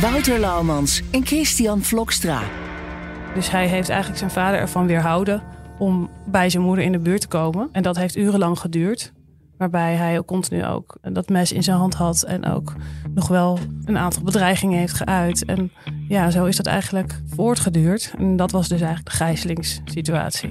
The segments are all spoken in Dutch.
Wouter Laumans en Christian Vlokstra. Dus hij heeft eigenlijk zijn vader ervan weerhouden om bij zijn moeder in de buurt te komen. En dat heeft urenlang geduurd. Waarbij hij ook continu ook dat mes in zijn hand had. En ook nog wel een aantal bedreigingen heeft geuit. En ja, zo is dat eigenlijk voortgeduurd. En dat was dus eigenlijk de gijzelingssituatie.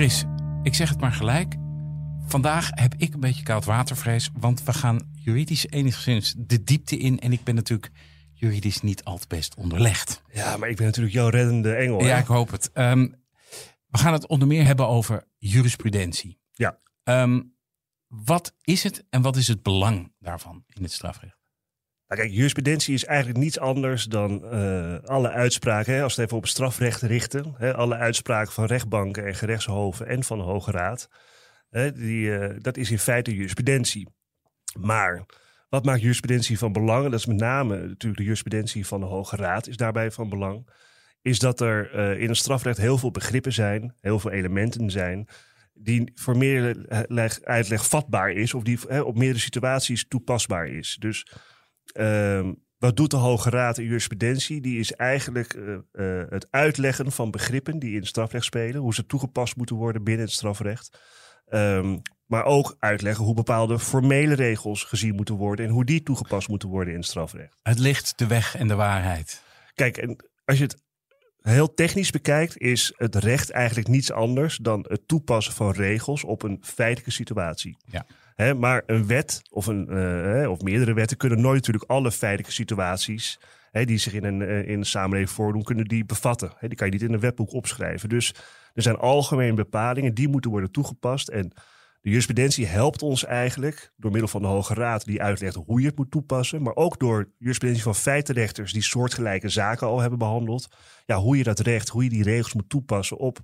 Chris, ik zeg het maar gelijk. Vandaag heb ik een beetje koud watervrees, want we gaan juridisch enigszins de diepte in. En ik ben natuurlijk juridisch niet al te best onderlegd. Ja, maar ik ben natuurlijk jouw reddende engel. Ja, hè? ik hoop het. Ehm, we gaan het onder meer hebben over jurisprudentie. Ja. Ehm, wat is het en wat is het belang daarvan in het strafrecht? Nou, jurisprudentie is eigenlijk niets anders dan eh, alle uitspraken, hè, als we het even op strafrecht richten, hè, alle uitspraken van rechtbanken en gerechtshoven en van de Hoge Raad, hè, die, eh, dat is in feite jurisprudentie. Maar wat maakt jurisprudentie van belang, en dat is met name natuurlijk de jurisprudentie van de Hoge Raad, is daarbij van belang, is dat er eh, in het strafrecht heel veel begrippen zijn, heel veel elementen zijn, die voor meer uitleg vatbaar is, of die op meerdere situaties toepasbaar is. Dus Ehm, wat doet de Hoge Raad in jurisprudentie? Die is eigenlijk eh, eh, het uitleggen van begrippen die in het strafrecht spelen, hoe ze toegepast moeten worden binnen het strafrecht. Ehm, maar ook uitleggen hoe bepaalde formele regels gezien moeten worden en hoe die toegepast moeten worden in het strafrecht. Het licht, de weg en de waarheid. Kijk, en als je het heel technisch bekijkt, is het recht eigenlijk niets anders dan het toepassen van regels op een feitelijke situatie. Ja. Hè, maar een wet of, een, eh, of meerdere wetten kunnen nooit natuurlijk alle feitelijke situaties hè, die zich in een, eh, in samenleving voordoen, kunnen die bevatten. Hè, die kan je niet in een wetboek opschrijven. Dus er zijn algemene bepalingen die moeten worden toegepast. En de jurisprudentie helpt ons eigenlijk door middel van de Hoge Raad die uitlegt hoe je het moet toepassen. Maar ook door jurisprudentie van feitenrechters die soortgelijke zaken al hebben behandeld. Ja, hoe je dat recht, hoe je die regels moet toepassen op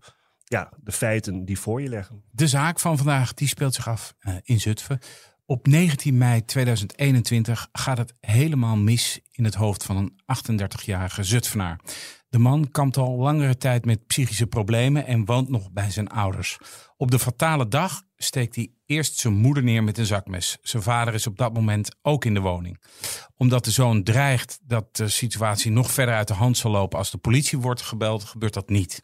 ja, de feiten die voor je leggen. De zaak van vandaag die speelt zich af uh, in Zutphen. Op 19 mei 2021 gaat het helemaal mis in het hoofd van een 38-jarige Zutphenaar. De man kampt al langere tijd met psychische problemen en woont nog bij zijn ouders. Op de fatale dag steekt hij eerst zijn moeder neer met een zakmes. Zijn vader is op dat moment ook in de woning. Omdat de zoon dreigt dat de situatie nog verder uit de hand zal lopen als de politie wordt gebeld, gebeurt dat niet.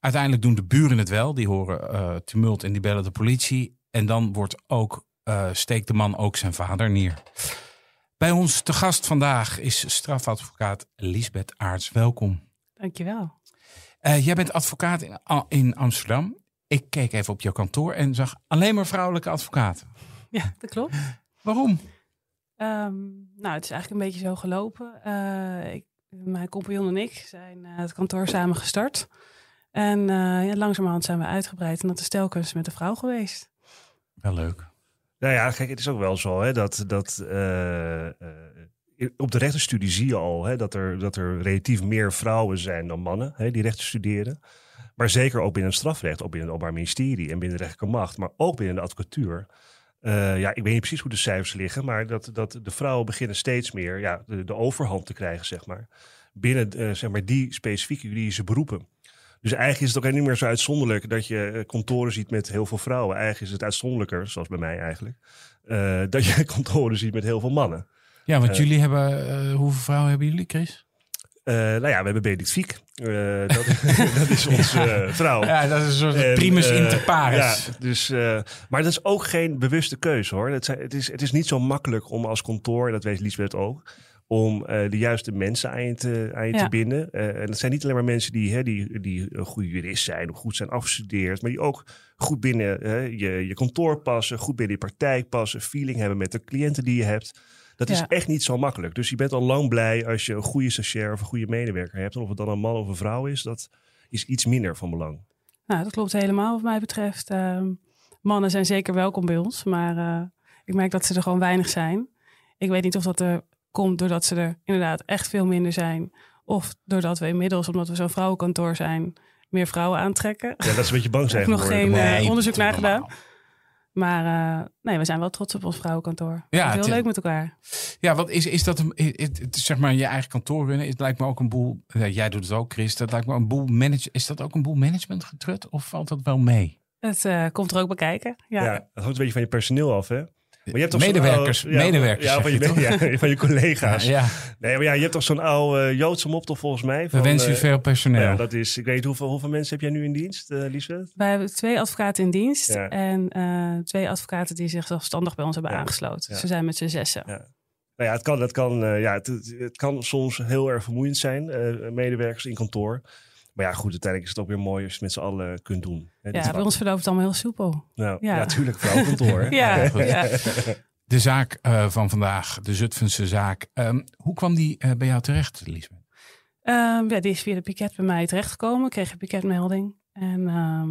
Uiteindelijk doen de buren het wel. Die horen uh, tumult en die bellen de politie. En dan wordt ook, uh, steekt de man ook zijn vader neer. Bij ons te gast vandaag is strafadvocaat Lisbeth Aarts. Welkom. Dankjewel. Uh, jij bent advocaat in, in Amsterdam. Ik keek even op jouw kantoor en zag alleen maar vrouwelijke advocaten. Ja, dat klopt. Waarom? Um, nou, het is eigenlijk een beetje zo gelopen. ik, mijn compagnon en ik zijn het kantoor samen gestart. En uh, ja, langzamerhand zijn we uitgebreid en dat is telkens met een vrouw geweest. Wel leuk. Nou ja, kijk, het is ook wel zo hè, dat, dat uh, uh, op de rechtenstudie zie je al hè, dat, er, dat er relatief meer vrouwen zijn dan mannen hè, die rechten studeren. Maar zeker ook binnen het strafrecht, ook binnen het Openbaar Ministerie en binnen de rechterlijke macht, maar ook binnen de advocatuur. ja, ik weet niet precies hoe de cijfers liggen, maar dat, dat de vrouwen beginnen steeds meer ja, de, de overhand te krijgen, zeg maar. Binnen zeg maar, die specifieke juridische beroepen. Dus eigenlijk is het ook niet meer zo uitzonderlijk dat je kantoren ziet met heel veel vrouwen. Eigenlijk is het uitzonderlijker, zoals bij mij eigenlijk, uh, dat je kantoren ziet met heel veel mannen. Ja, want Uh, jullie hebben, uh, hoeveel vrouwen hebben jullie, Chris? Eh, nou ja, we hebben Benedict Fiek. Eh, dat, dat is onze eh, vrouw. Ja, dat is een soort primus eh, inter pares. Ja, dus, eh, maar dat is ook geen bewuste keuze hoor. Het, het, is, het is niet zo makkelijk om als kantoor, dat weet Lisbeth ook, om eh, de juiste mensen aan je te, aan je Ja. te binden. Eh, en het zijn niet alleen maar mensen die, hè, die, die een goede jurist zijn, of goed zijn afgestudeerd, maar die ook goed binnen hè, je, je kantoor passen, goed binnen je praktijk passen, feeling hebben met de cliënten die je hebt. Dat is Ja. echt niet zo makkelijk. Dus je bent al lang blij als je een goede stagiair of een goede medewerker hebt. En of het dan een man of een vrouw is, dat is iets minder van belang. Nou, dat klopt helemaal wat mij betreft. Ehm, mannen zijn zeker welkom bij ons, maar eh, ik merk dat ze er gewoon weinig zijn. Ik weet niet of dat er komt doordat ze er inderdaad echt veel minder zijn. Of doordat we inmiddels, omdat we zo'n vrouwenkantoor zijn, meer vrouwen aantrekken. Ja, dat ze een beetje bang zijn Ik heb nog geen, eh, onderzoek naar gedaan. Maar eh, nee, we zijn wel trots op ons vrouwenkantoor. Ja, heel het is- leuk met elkaar. Ja, wat is, is dat een, het, het is zeg maar je eigen kantoor runnen? Het lijkt me ook een boel. jij doet het ook, Chris. Dat lijkt me een boel manage. Is dat ook een boel management getrut? Of valt dat wel mee? Het eh, komt er ook bekijken. Ja. Ja. dat hangt een beetje van je personeel af, hè? Maar je hebt toch Medewerkers, oude- ja, medewerkers, Ja, van je je, toch? ja, van je collega's. Ja, Nee, maar ja, je hebt toch zo'n oude eh, Joodse moptel volgens mij. we van, wensen u eh, veel personeel. Ja, dat is, ik weet niet hoeveel, hoeveel mensen heb jij nu in dienst, eh Liesbeth? Wij hebben twee advocaten in dienst Ja. en eh, twee advocaten die zich zelfstandig bij ons hebben Ja. aangesloten. Ja. We zijn met z'n zessen. Ja. Nou ja, het kan, het kan, eh, ja, het, het- het kan soms heel erg vermoeiend zijn, eh, medewerkers in kantoor. Maar ja, goed, uiteindelijk is het ook weer mooi als je het met z'n allen kunt doen. Hè, Ja, bij vak. ons verloopt het allemaal heel soepel. Nou, ja, ja. natuurlijk? Ja, goed. ja. De zaak eh, van vandaag, de Zutphense zaak. Ehm, hoe kwam die eh, bij jou terecht, Lisbeth? Ehm, ja, die is via de piket bij mij terechtgekomen. Ik kreeg een piketmelding. En ehm,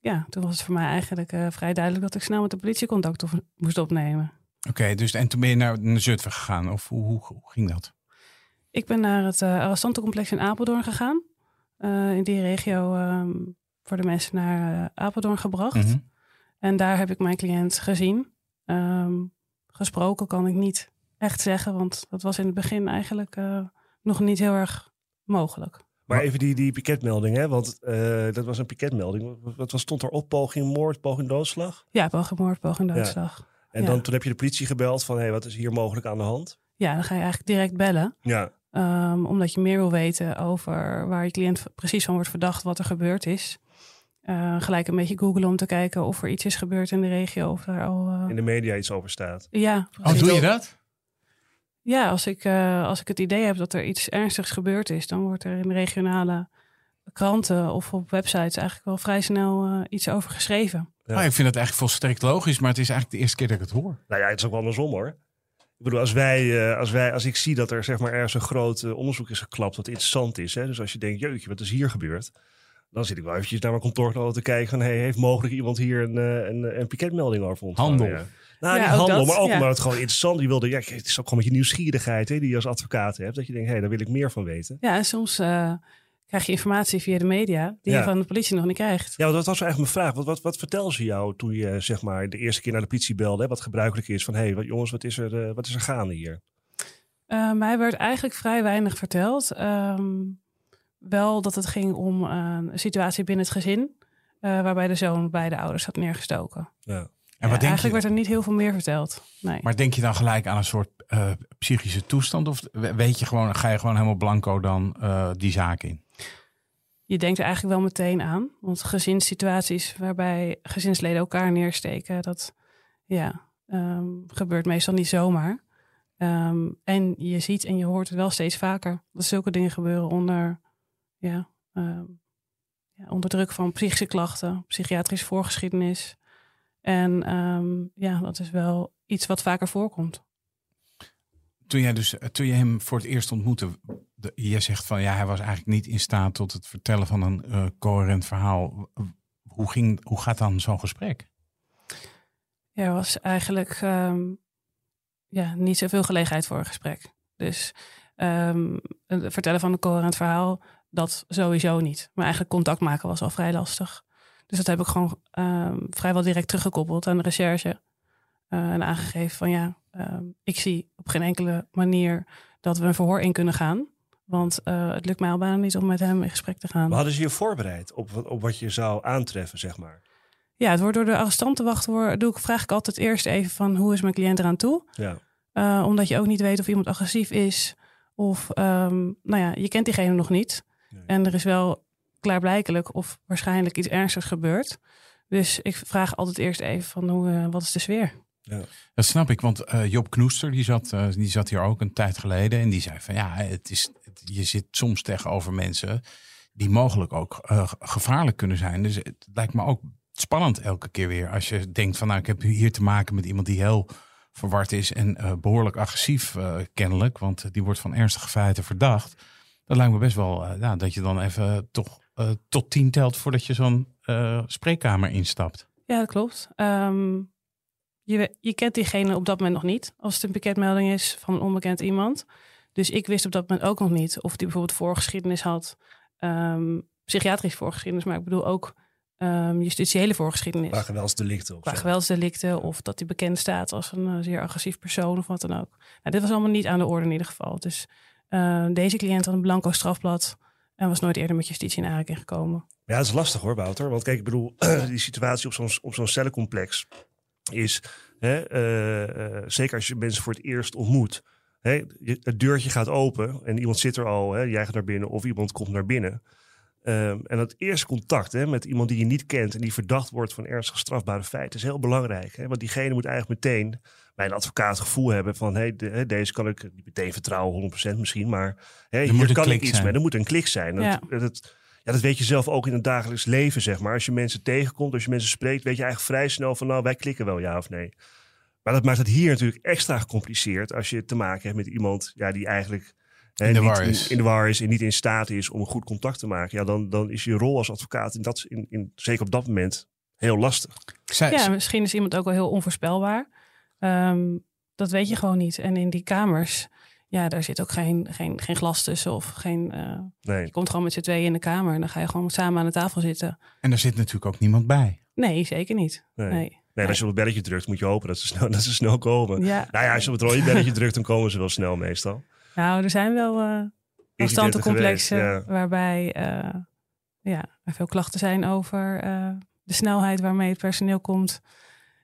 ja, toen was het voor mij eigenlijk eh, vrij duidelijk dat ik snel met de politie contact op- moest opnemen. Oké, dus en toen ben je naar, naar Zutphen gegaan? Of hoe, hoe, hoe ging dat? Ik ben naar het eh arrestantencomplex in Apeldoorn gegaan. Eh, in die regio ehm worden mensen naar eh, Apeldoorn gebracht. Mhm. En daar heb ik mijn cliënt gezien. Ehm, gesproken kan ik niet echt zeggen, want dat was in het begin eigenlijk eh, nog niet heel erg mogelijk. Maar even die, die piketmelding, hè? want eh, dat was een piketmelding. Wat, wat was, stond er op? Poging moord, poging doodslag? Ja, poging moord, poging Ja. doodslag. En Ja. dan toen heb je de politie gebeld van, hé, wat is hier mogelijk aan de hand? Ja. dan ga je eigenlijk direct bellen. Ja, ehm, omdat je meer wil weten over waar je cliënt precies van wordt verdacht, wat er gebeurd is. Eh, gelijk een beetje googlen om te kijken of er iets is gebeurd in de regio. Of daar al, eh, in de media iets over staat. Ja, Oh, doe je dat? Ja, als ik, eh, als ik het idee heb dat er iets ernstigs gebeurd is, dan wordt er in de regionale kranten of op websites eigenlijk wel vrij snel eh, iets over geschreven. Ja. Oh, ik vind dat eigenlijk volstrekt logisch, maar het is eigenlijk de eerste keer dat ik het hoor. Nou ja, het is ook wel andersom hoor. Ik bedoel, als, wij, eh, als, wij, als ik zie dat er zeg maar, ergens een groot eh, onderzoek is geklapt wat interessant is. Hè? Dus als je denkt, jeetje, wat is hier gebeurd? Dan zit ik wel eventjes naar mijn kantoor te kijken van, hey, heeft mogelijk iemand hier een, eh, een, een piketmelding over ontvangen? Handel. Ja. Nou, Ja, niet handel, dat, maar ook ja. omdat het gewoon interessant. Die wilde, ja, het is ook gewoon met je nieuwsgierigheid hè, die je als advocaat hebt. Dat je denkt, hé, hey, daar wil ik meer van weten. Ja, en soms eh, krijg je informatie via de media die Ja. je van de politie nog niet krijgt. Ja, want dat was eigenlijk mijn vraag. Wat, wat, wat vertelden ze jou toen je zeg maar, de eerste keer naar de politie belde? Hè, wat gebruikelijk is van, hé, hey, wat, jongens, wat is, er, eh, wat is er gaande hier? Eh, mij werd eigenlijk vrij weinig verteld. Ehm, wel dat het ging om eh, een situatie binnen het gezin. eh, waarbij de zoon bij de ouders had neergestoken. Ja. En Ja, wat denk eigenlijk je? werd er niet heel veel meer verteld. Nee. Maar denk je dan gelijk aan een soort eh, psychische toestand? Of weet je gewoon, ga je gewoon helemaal blanco dan eh, die zaak in? Je denkt er eigenlijk wel meteen aan. Want gezinssituaties waarbij gezinsleden elkaar neersteken, dat ja, ehm, gebeurt meestal niet zomaar. Ehm, en je ziet en je hoort het wel steeds vaker dat zulke dingen gebeuren onder, ja, ehm, ja, onder druk van psychische klachten, psychiatrische voorgeschiedenis. En ja, dat is wel iets wat vaker voorkomt. Toen jij, dus, eh, toen je hem voor het eerst ontmoette, je zegt van ja, hij was eigenlijk niet in staat tot het vertellen van een eh, coherent verhaal. Hoe, ging, hoe gaat dan zo'n gesprek? Ja, was eigenlijk ehm, ja, niet zoveel gelegenheid voor een gesprek. Dus ehm, het vertellen van een coherent verhaal, dat sowieso niet. Maar eigenlijk contact maken was al vrij lastig. Dus dat heb ik gewoon ehm, vrijwel direct teruggekoppeld aan de recherche. eh, en aangegeven van ja, ik zie op geen enkele manier dat we een verhoor in kunnen gaan. Want eh, het lukt mij al bijna niet om met hem in gesprek te gaan. Maar hadden ze je voorbereid op, wat- op wat je zou aantreffen, zeg maar? Ja, het wordt door de arrestantenwacht doe ik, vraag ik altijd eerst even van hoe is mijn cliënt eraan toe. Ja. Uh, omdat je ook niet weet of iemand agressief is. Of, ehm, nou ja, je kent diegene nog niet. Nee. En er is wel klaarblijkelijk of waarschijnlijk iets ernstigs gebeurd. Dus ik vraag altijd eerst even van hoe, eh, wat is de sfeer? Dat snap ik, want eh, Job Knoester die zat, eh, die zat hier ook een tijd geleden en die zei van ja, het is, je zit soms tegenover mensen die mogelijk ook eh, gevaarlijk kunnen zijn. Dus het lijkt me ook spannend elke keer weer als je denkt van nou, ik heb hier te maken met iemand die heel verward is en eh, behoorlijk agressief eh, kennelijk, want die wordt van ernstige feiten verdacht. Dat lijkt me best wel ja, dat je dan even toch tot tien telt voordat je zo'n spreekkamer instapt. Ja, dat klopt. Ehm, je, je kent diegene op dat moment nog niet. Als het een bekendmelding is van een onbekend iemand. Dus ik wist op dat moment ook nog niet of die bijvoorbeeld voorgeschiedenis had. ehm psychiatrische voorgeschiedenis, maar ik bedoel ook ehm, justitiële voorgeschiedenis. Qua geweldsdelicten. Qua zo. geweldsdelicten of dat hij bekend staat als een eh, zeer agressief persoon of wat dan ook. Nou, dit was allemaal niet aan de orde in ieder geval. Dus eh, deze cliënt had een blanco strafblad en was nooit eerder met justitie in aanraking gekomen. Ja, dat is lastig hoor, Wouter. Want kijk, ik bedoel, die situatie op zo'n op zo'n cellencomplex is, hè, eh, eh, zeker als je mensen voor het eerst ontmoet, hè, het deurtje gaat open en iemand zit er al, hè, jij gaat naar binnen of iemand komt naar binnen. Ehm, en dat eerste contact hè, met iemand die je niet kent en die verdacht wordt van ernstige strafbare feiten is heel belangrijk. Hè? Want diegene moet eigenlijk meteen bij een advocaat het gevoel hebben van hey, de- deze kan ik niet meteen vertrouwen, 100% misschien, maar hier kan ik iets zijn. mee. Er moet een klik zijn. Ja. Dat, dat, ja, dat weet je zelf ook in het dagelijks leven, zeg maar. Als je mensen tegenkomt, als je mensen spreekt, weet je eigenlijk vrij snel van, nou, wij klikken wel, ja of nee. Maar dat maakt het hier natuurlijk extra gecompliceerd als je te maken hebt met iemand ja, die eigenlijk hè, In de niet war is. In, de war is en niet in staat is om een goed contact te maken. Ja, dan, dan is je rol als advocaat, in dat, in, in, zeker op dat moment, heel lastig. Zij, Ja, misschien is iemand ook wel heel onvoorspelbaar. Ehm, dat weet je gewoon niet. En in die kamers, ja, daar zit ook geen, geen, geen glas tussen of geen... eh, Nee. je komt gewoon met z'n tweeën in de kamer en dan ga je gewoon samen aan de tafel zitten. En daar zit natuurlijk ook niemand bij. Nee, zeker niet. Nee. Nee. Nee, als je op het belletje drukt, moet je hopen dat ze snel, dat ze snel komen. Ja, Nou ja, als je op het rode belletje drukt, dan komen ze wel snel meestal. nou, er zijn wel eh Incidenten complexen geweest, ja. waarbij eh, ja, er veel klachten zijn over eh, de snelheid waarmee het personeel komt.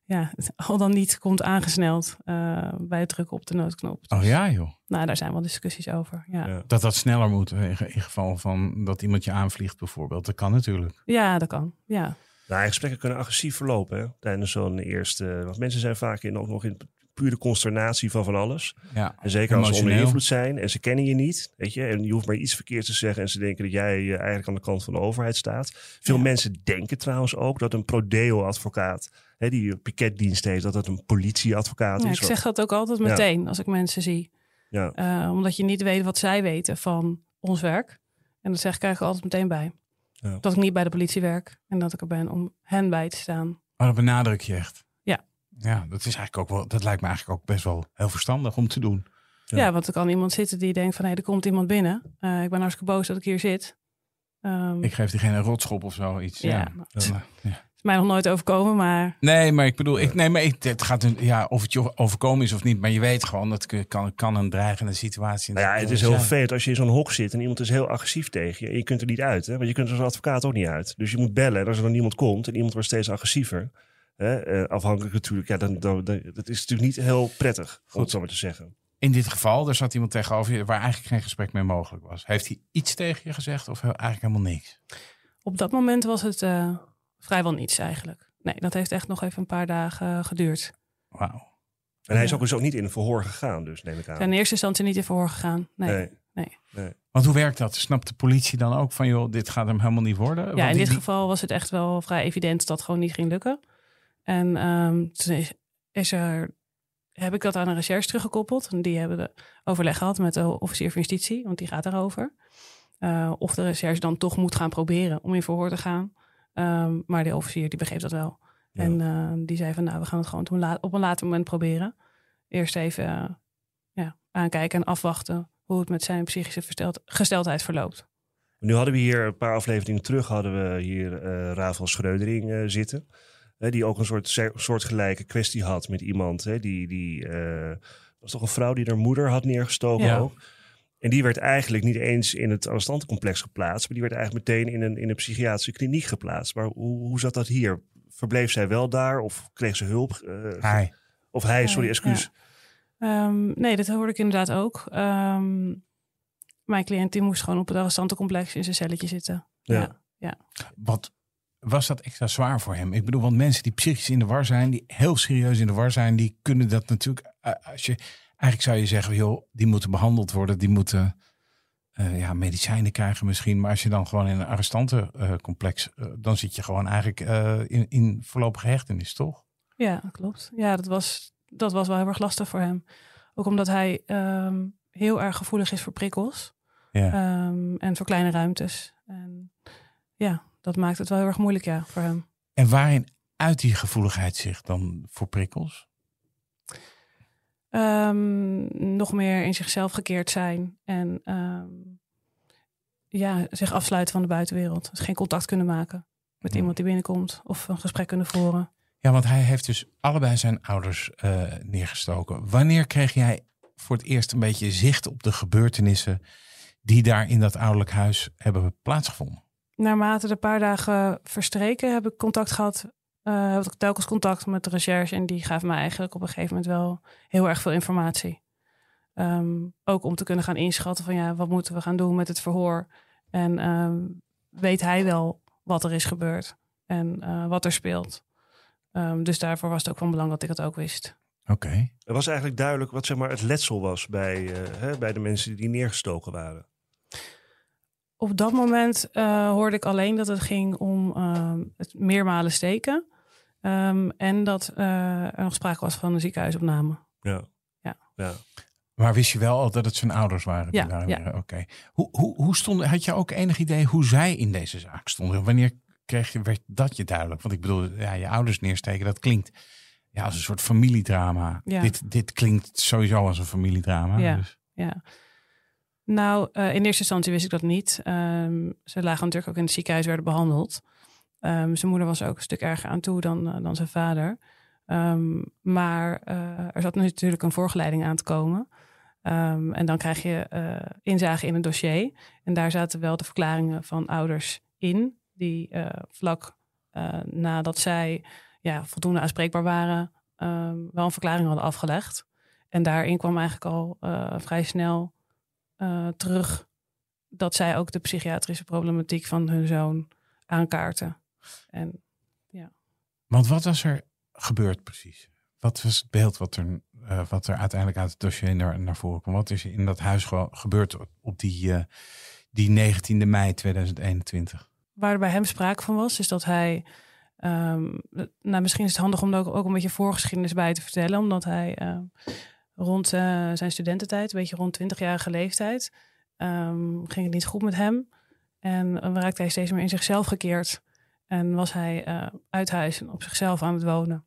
Ja, het al dan niet komt aangesneld eh, bij het drukken op de noodknop. Oh ja, joh. Nou, daar zijn wel discussies over. Ja, Ja. ja. Dat dat sneller moet in, in geval van dat iemand je aanvliegt bijvoorbeeld. Dat kan natuurlijk. dat kan. Ja. Nou, gesprekken kunnen agressief verlopen hè, tijdens zo'n eerste. Want mensen zijn vaak in, ook nog in pure consternatie van van alles. Ja. En zeker als ze onder invloed zijn en ze kennen je niet. Weet je, en je hoeft maar iets verkeerds te zeggen en ze denken dat jij eh, eigenlijk aan de kant van de overheid staat. Veel Ja. mensen denken trouwens ook dat een prodeo-advocaat, hè, die een piketdienst heeft, dat dat een politieadvocaat Ja, is. ik zeg dat ook altijd Ja. meteen als ik mensen zie. Ja. Eh, omdat je niet weet wat zij weten van ons werk. En dat zeg ik eigenlijk altijd meteen bij. Ja. Dat ik niet bij de politie werk en dat ik er ben om hen bij te staan. Maar dat benadruk je echt. Ja. Ja, dat is eigenlijk ook wel. Dat lijkt me eigenlijk ook best wel heel verstandig om te doen. Ja. Ja, want er kan iemand zitten die denkt van hé, er komt iemand binnen. Eh, ik ben hartstikke boos dat ik hier zit. Ehm, Ik geef diegene een rotschop of zo iets. Ja. Ja. Mij nog nooit overkomen, maar Nee, maar ik bedoel, ik, nee, maar ik, het gaat een- ja, of het je overkomen is of niet, maar je weet gewoon dat het kan, kan een dreigende situatie. Nou ja, het is zijn. heel vervelend als je in zo'n hok zit en iemand is heel agressief tegen je. En je kunt er niet uit, hè? want je kunt er als advocaat ook niet uit. Dus je moet bellen en als er dan niemand komt en iemand wordt steeds agressiever. Hè? eh, afhankelijk natuurlijk, ja, dan, dan, dan- dat is natuurlijk niet heel prettig, om het zo maar te zeggen. In dit geval, er zat iemand tegenover je waar eigenlijk geen gesprek meer mogelijk was. Heeft hij iets tegen je gezegd of eigenlijk helemaal niks? op dat moment was het eh, vrijwel niets eigenlijk. Nee, dat heeft echt nog even een paar dagen geduurd. Wauw. En hij is ook dus ook niet in een verhoor gegaan, dus neem ik aan. in eerste instantie niet in verhoor gegaan. Nee. nee. Want hoe werkt dat? Snapt de politie dan ook van, joh, dit gaat hem helemaal niet worden? Ja, Want in dit die- geval was het echt wel vrij evident dat het gewoon niet ging lukken. En ehm, toen is, is er, heb ik dat aan de recherche teruggekoppeld. En die hebben de overleg gehad met de officier van justitie, want die gaat daarover. Eh, of de recherche dan toch moet gaan proberen om in verhoor te gaan. Ehm, maar de officier die begreep dat wel. Ja. En eh, die zei van nou, we gaan het gewoon op een, later moment proberen. Eerst even eh, ja, aankijken en afwachten hoe het met zijn psychische versteld- gesteldheid verloopt. Nu hadden we hier een paar afleveringen terug, hadden we hier eh Rafael Schreudering zitten. Die ook een soort soortgelijke kwestie had met iemand. Hè, die, die was toch een vrouw die haar moeder had neergestoken Ja. ook. En die werd eigenlijk niet eens in het arrestantencomplex geplaatst. Maar die werd eigenlijk meteen in een, in een psychiatrische kliniek geplaatst. Maar hoe, hoe zat dat hier? Verbleef zij wel daar of kreeg ze hulp? Eh, Hij. Of hij, sorry, ja. excuus. Ehm, nee, dat hoorde ik inderdaad ook. Ehm, mijn cliënt die moest gewoon op het arrestantencomplex in zijn celletje zitten. Ja. Ja. Wat was dat extra zwaar voor hem? Ik bedoel, want mensen die psychisch in de war zijn, die heel serieus in de war zijn, die kunnen dat natuurlijk. eh, Als je, eigenlijk zou je zeggen, joh, die moeten behandeld worden, die moeten eh, ja, medicijnen krijgen misschien. Maar als je dan gewoon in een arrestantencomplex, eh, dan zit je gewoon eigenlijk eh, in, in voorlopige hechtenis, toch? Ja, klopt. Ja, dat was, dat was wel heel erg lastig voor hem. Ook omdat hij ehm, heel erg gevoelig is voor prikkels Ja. ehm, en voor kleine ruimtes. En ja, dat maakt het wel heel erg moeilijk ja, voor hem. En waarin uit die gevoeligheid zich dan voor prikkels? Ehm, nog meer in zichzelf gekeerd zijn en ehm, ja, zich afsluiten van de buitenwereld. Dus geen contact kunnen maken met iemand die binnenkomt of een gesprek kunnen voeren. Ja, want hij heeft dus allebei zijn ouders eh, neergestoken. Wanneer kreeg jij voor het eerst een beetje zicht op de gebeurtenissen die daar in dat ouderlijk huis hebben plaatsgevonden? Naarmate de paar dagen verstreken heb ik contact gehad. Eh heb ik telkens contact met de recherche. En die gaven mij eigenlijk op een gegeven moment wel heel erg veel informatie. Ehm, ook om te kunnen gaan inschatten van ja, wat moeten we gaan doen met het verhoor. En ehm, weet hij wel wat er is gebeurd en eh, wat er speelt. Ehm, dus daarvoor was het ook van belang dat ik het ook wist. Oké. Er was eigenlijk duidelijk wat zeg maar, het letsel was bij, eh, hè, bij de mensen die neergestoken waren. Op dat moment eh, hoorde ik alleen dat het ging om ehm, het meermalen steken. Ehm, en dat eh, er nog sprake was van een ziekenhuisopname. Ja. Ja. ja. Maar wist je wel al dat het zijn ouders waren? die Ja, waren? Oké. Hoe, hoe, hoe stond, had je ook enig idee hoe zij in deze zaak stonden? Wanneer kreeg je, werd dat je duidelijk? Want ik bedoel, ja, je ouders neersteken, dat klinkt ja, als een soort familiedrama. Ja. Dit, dit klinkt sowieso als een familiedrama. Ja. Dus. Ja. Nou, eh, in eerste instantie wist ik dat niet. Ehm, ze lagen natuurlijk ook in het ziekenhuis, werden behandeld. Ehm, zijn moeder was ook een stuk erger aan toe dan, eh, dan zijn vader. Ehm, maar eh, er zat natuurlijk een voorgeleiding aan te komen. Ehm, en dan krijg je eh, inzage in een dossier. En daar zaten wel de verklaringen van ouders in. Die vlak nadat zij ja, voldoende aanspreekbaar waren, wel een verklaring hadden afgelegd. En daarin kwam eigenlijk al vrij snel terug dat zij ook de psychiatrische problematiek van hun zoon aankaarten. En Want wat was er gebeurd precies? Wat was het beeld wat er, eh, wat er uiteindelijk uit het dossier naar, naar voren kwam? Wat is er in dat huis ge- gebeurd op, die, eh, die 19e mei 2021? waar er bij hem sprake van was, is dat hij. ehm, nou, misschien is het handig om er ook, ook een beetje voorgeschiedenis bij te vertellen, omdat hij ehm, rond eh, zijn studententijd, een beetje rond 20-jarige leeftijd, ehm, ging het niet goed met hem. En raakte hij steeds meer in zichzelf gekeerd. En was hij eh, uit huis en op zichzelf aan het wonen.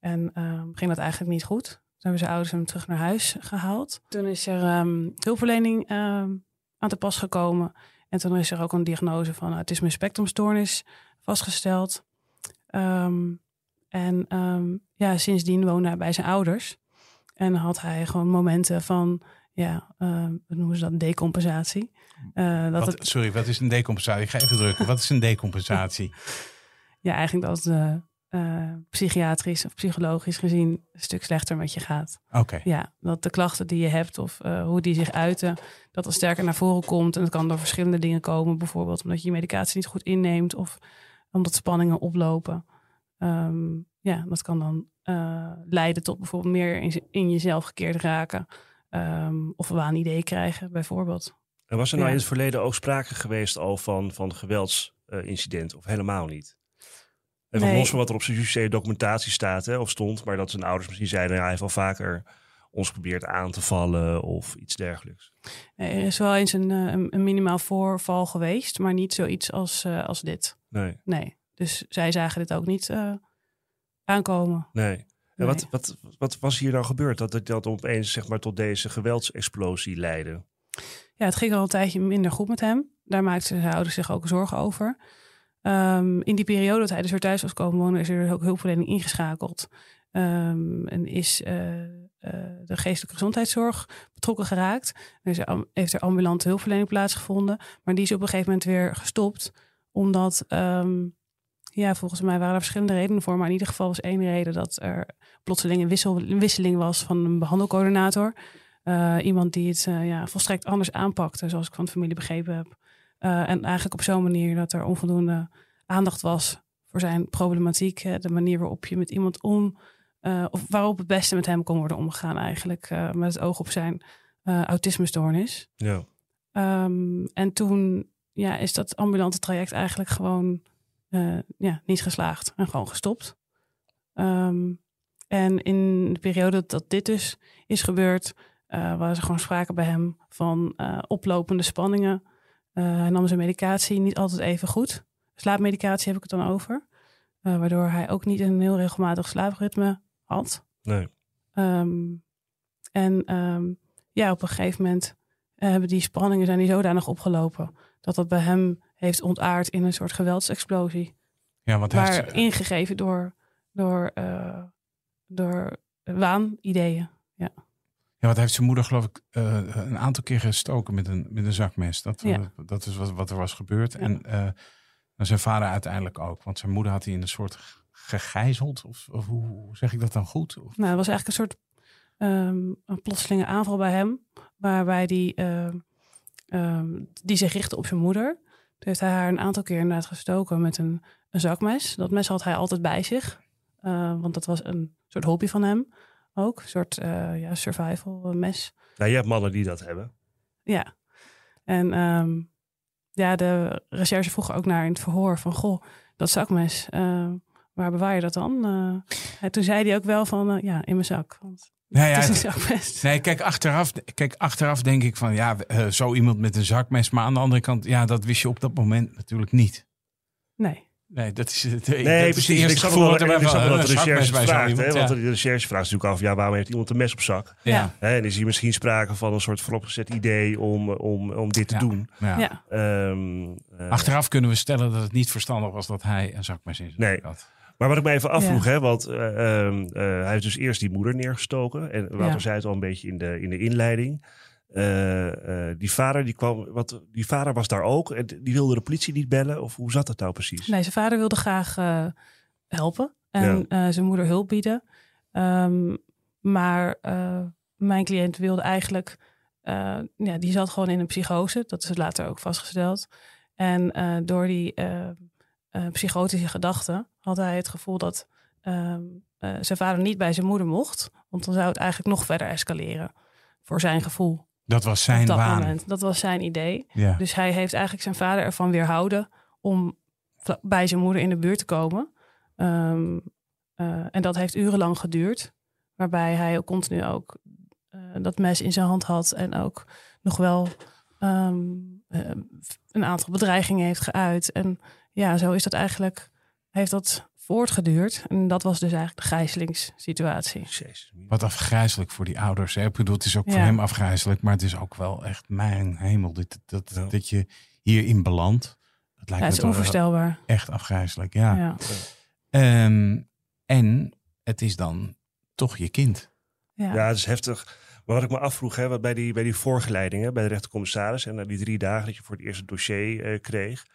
En ehm, ging dat eigenlijk niet goed. Toen hebben zijn ouders hem terug naar huis gehaald. Toen is er ehm, hulpverlening ehm, aan te pas gekomen. En toen is er ook een diagnose van autisme spectrumstoornis vastgesteld. En ja, sindsdien woonde hij bij zijn ouders. En had hij gewoon momenten van, ja, wat noemen ze dat, decompensatie. Eh, dat Wat, het, Sorry, wat is een decompensatie? Ik ga even drukken. Wat is een decompensatie? ja, eigenlijk dat het eh, psychiatrisch of psychologisch gezien een stuk slechter met je gaat. Oké. Ja, dat de klachten die je hebt of eh, hoe die zich uiten, dat dat sterker naar voren komt. En dat kan door verschillende dingen komen. Bijvoorbeeld omdat je je medicatie niet goed inneemt of omdat spanningen oplopen. Ehm, ja, dat kan dan leiden tot bijvoorbeeld meer in, in jezelf gekeerd raken. Ehm, of een waanidee krijgen, bijvoorbeeld. En was er nou Ja. in het verleden ook sprake geweest al van, van geweldsincidenten? of helemaal niet? Even Nee. los van wat er op zijn justitiële documentatie staat hè, of stond. Maar dat zijn ouders misschien zeiden, ja, hij heeft al vaker ons geprobeerd aan te vallen of iets dergelijks. Er is wel eens een, eh, een, een minimaal voorval geweest, maar niet zoiets als, eh, als dit. Nee, Nee. Dus zij zagen dit ook niet eh, aankomen. nee. Nee. wat, wat, wat was hier nou gebeurd dat het dat opeens zeg maar, tot deze geweldsexplosie leidde? Ja, het ging al een tijdje minder goed met hem. Daar maakten zijn ouders zich ook zorgen over. Ehm, in die periode dat hij dus weer thuis was komen wonen, is er dus ook hulpverlening ingeschakeld. Ehm, en is eh, eh, de geestelijke gezondheidszorg betrokken geraakt. Er is heeft er ambulante hulpverlening plaatsgevonden. Maar die is op een gegeven moment weer gestopt. Omdat, ehm, ja, volgens mij waren er verschillende redenen voor. Maar in ieder geval was één reden dat er plotseling een, wissel, een wisseling was van een behandelcoördinator. Eh, iemand die het eh, ja, volstrekt anders aanpakte, zoals ik van de familie begrepen heb. Eh, en eigenlijk op zo'n manier dat er onvoldoende aandacht was voor zijn problematiek. hè, de manier waarop je met iemand om, of waarop het beste met hem kon worden omgegaan, eigenlijk met het oog op zijn autismestoornis. Ja. Ehm, en toen ja, is dat ambulante traject eigenlijk gewoon eh, ja, niet geslaagd en gewoon gestopt. Ehm, en in de periode dat dit dus is gebeurd, eh was er gewoon sprake bij hem van eh, oplopende spanningen. Hij nam zijn medicatie niet altijd even goed. Slaapmedicatie heb ik het dan over. Waardoor hij ook niet een heel regelmatig slaapritme had. Nee. Ehm, en ehm, ja, op een gegeven moment hebben die spanningen zijn die zodanig opgelopen dat dat bij hem heeft ontaard in een soort geweldsexplosie. Ja, want Maar heeft- ingegeven door, door, eh, door waanideeën. Ja, want hij heeft zijn moeder geloof ik eh, een aantal keer gestoken met een, met een zakmes. Dat, Ja. eh, dat is wat, wat er was gebeurd. Ja. En zijn vader uiteindelijk ook. Want zijn moeder had hij in een soort gegijzeld. Of, of hoe zeg ik dat dan goed? Of, Nou, het was eigenlijk een soort ehm, een plotselinge aanval bij hem, waarbij die, ehm, ehm, die zich richtte op zijn moeder. Toen heeft hij haar een aantal keer inderdaad gestoken met een, een zakmes. Dat mes had hij altijd bij zich, eh, want dat was een soort hobby van hem ook. Een soort eh, ja, survival mes. Nou, je hebt mannen die dat hebben. Ja. En ehm, ja, de recherche vroeg ook naar in het verhoor van... Goh, dat zakmes, eh, waar bewaar je dat dan? En toen zei hij ook wel van, ja, in mijn zak. Want Nou ja, het is het- een zakmes. Nee, kijk achteraf, kijk, achteraf denk ik van ja, eh, zo iemand met een zakmes. Maar aan de andere kant, ja, dat wist je op dat moment natuurlijk niet. Nee. Nee, dat is het. Nee, dat is precies. Ik eerste snap gevoel wel dat, er ik snap dat de een zakmes recherche vraagt. iemand, Hè, ja. want de recherche vraagt natuurlijk af, ja, waarom heeft iemand een mes op zak? Ja. Hè, en is hier misschien sprake van een soort vooropgezet idee om, om, om dit te Ja. doen. Ja. Ja. Ehm, eh, Achteraf kunnen we stellen dat het niet verstandig was dat hij een zakmes in zijn Nee. zak had. Maar wat ik me even afvroeg, Ja. hè, want eh, ehm, eh, hij heeft dus eerst die moeder neergestoken. En Wouter Ja. zei het al een beetje in de, in de inleiding. Eh, die vader, die kwam, wat, die vader was daar ook. En die wilde de politie niet bellen. Of hoe zat dat nou precies? Nee, zijn vader wilde graag helpen en zijn moeder hulp bieden. Ehm, maar mijn cliënt wilde eigenlijk, ja, die zat gewoon in een psychose. Dat is later ook vastgesteld. En door die eh, psychotische gedachten had hij het gevoel dat ehm, eh, zijn vader niet bij zijn moeder mocht. Want dan zou het eigenlijk nog verder escaleren voor zijn gevoel Dat was zijn dat waan. moment. Dat was zijn idee. Ja. Dus hij heeft eigenlijk zijn vader ervan weerhouden om bij zijn moeder in de buurt te komen. Ehm, eh, en dat heeft urenlang geduurd. Waarbij hij ook continu ook dat mes in zijn hand had. En ook nog wel ehm, eh, een aantal bedreigingen heeft geuit. En ja, zo is dat eigenlijk, heeft dat voortgeduurd. En dat was dus eigenlijk de gijzelingssituatie. Jezus. Wat afgrijzelijk voor die ouders. Hè? Ik bedoel, het is ook voor hem afgrijzelijk, maar het is ook wel echt mijn hemel. Dit, dat, Ja. dat je hierin belandt. Dat lijkt Ja, me het is toch onvoorstelbaar. echt afgrijzelijk. Ja. Ja. Ehm, en het is dan toch je kind. Ja. Ja, het is heftig. Maar wat ik me afvroeg, hè, wat bij, die, bij die voorgeleiding hè, bij de rechtercommissaris... en na die drie dagen dat je voor het eerst het dossier eh, kreeg...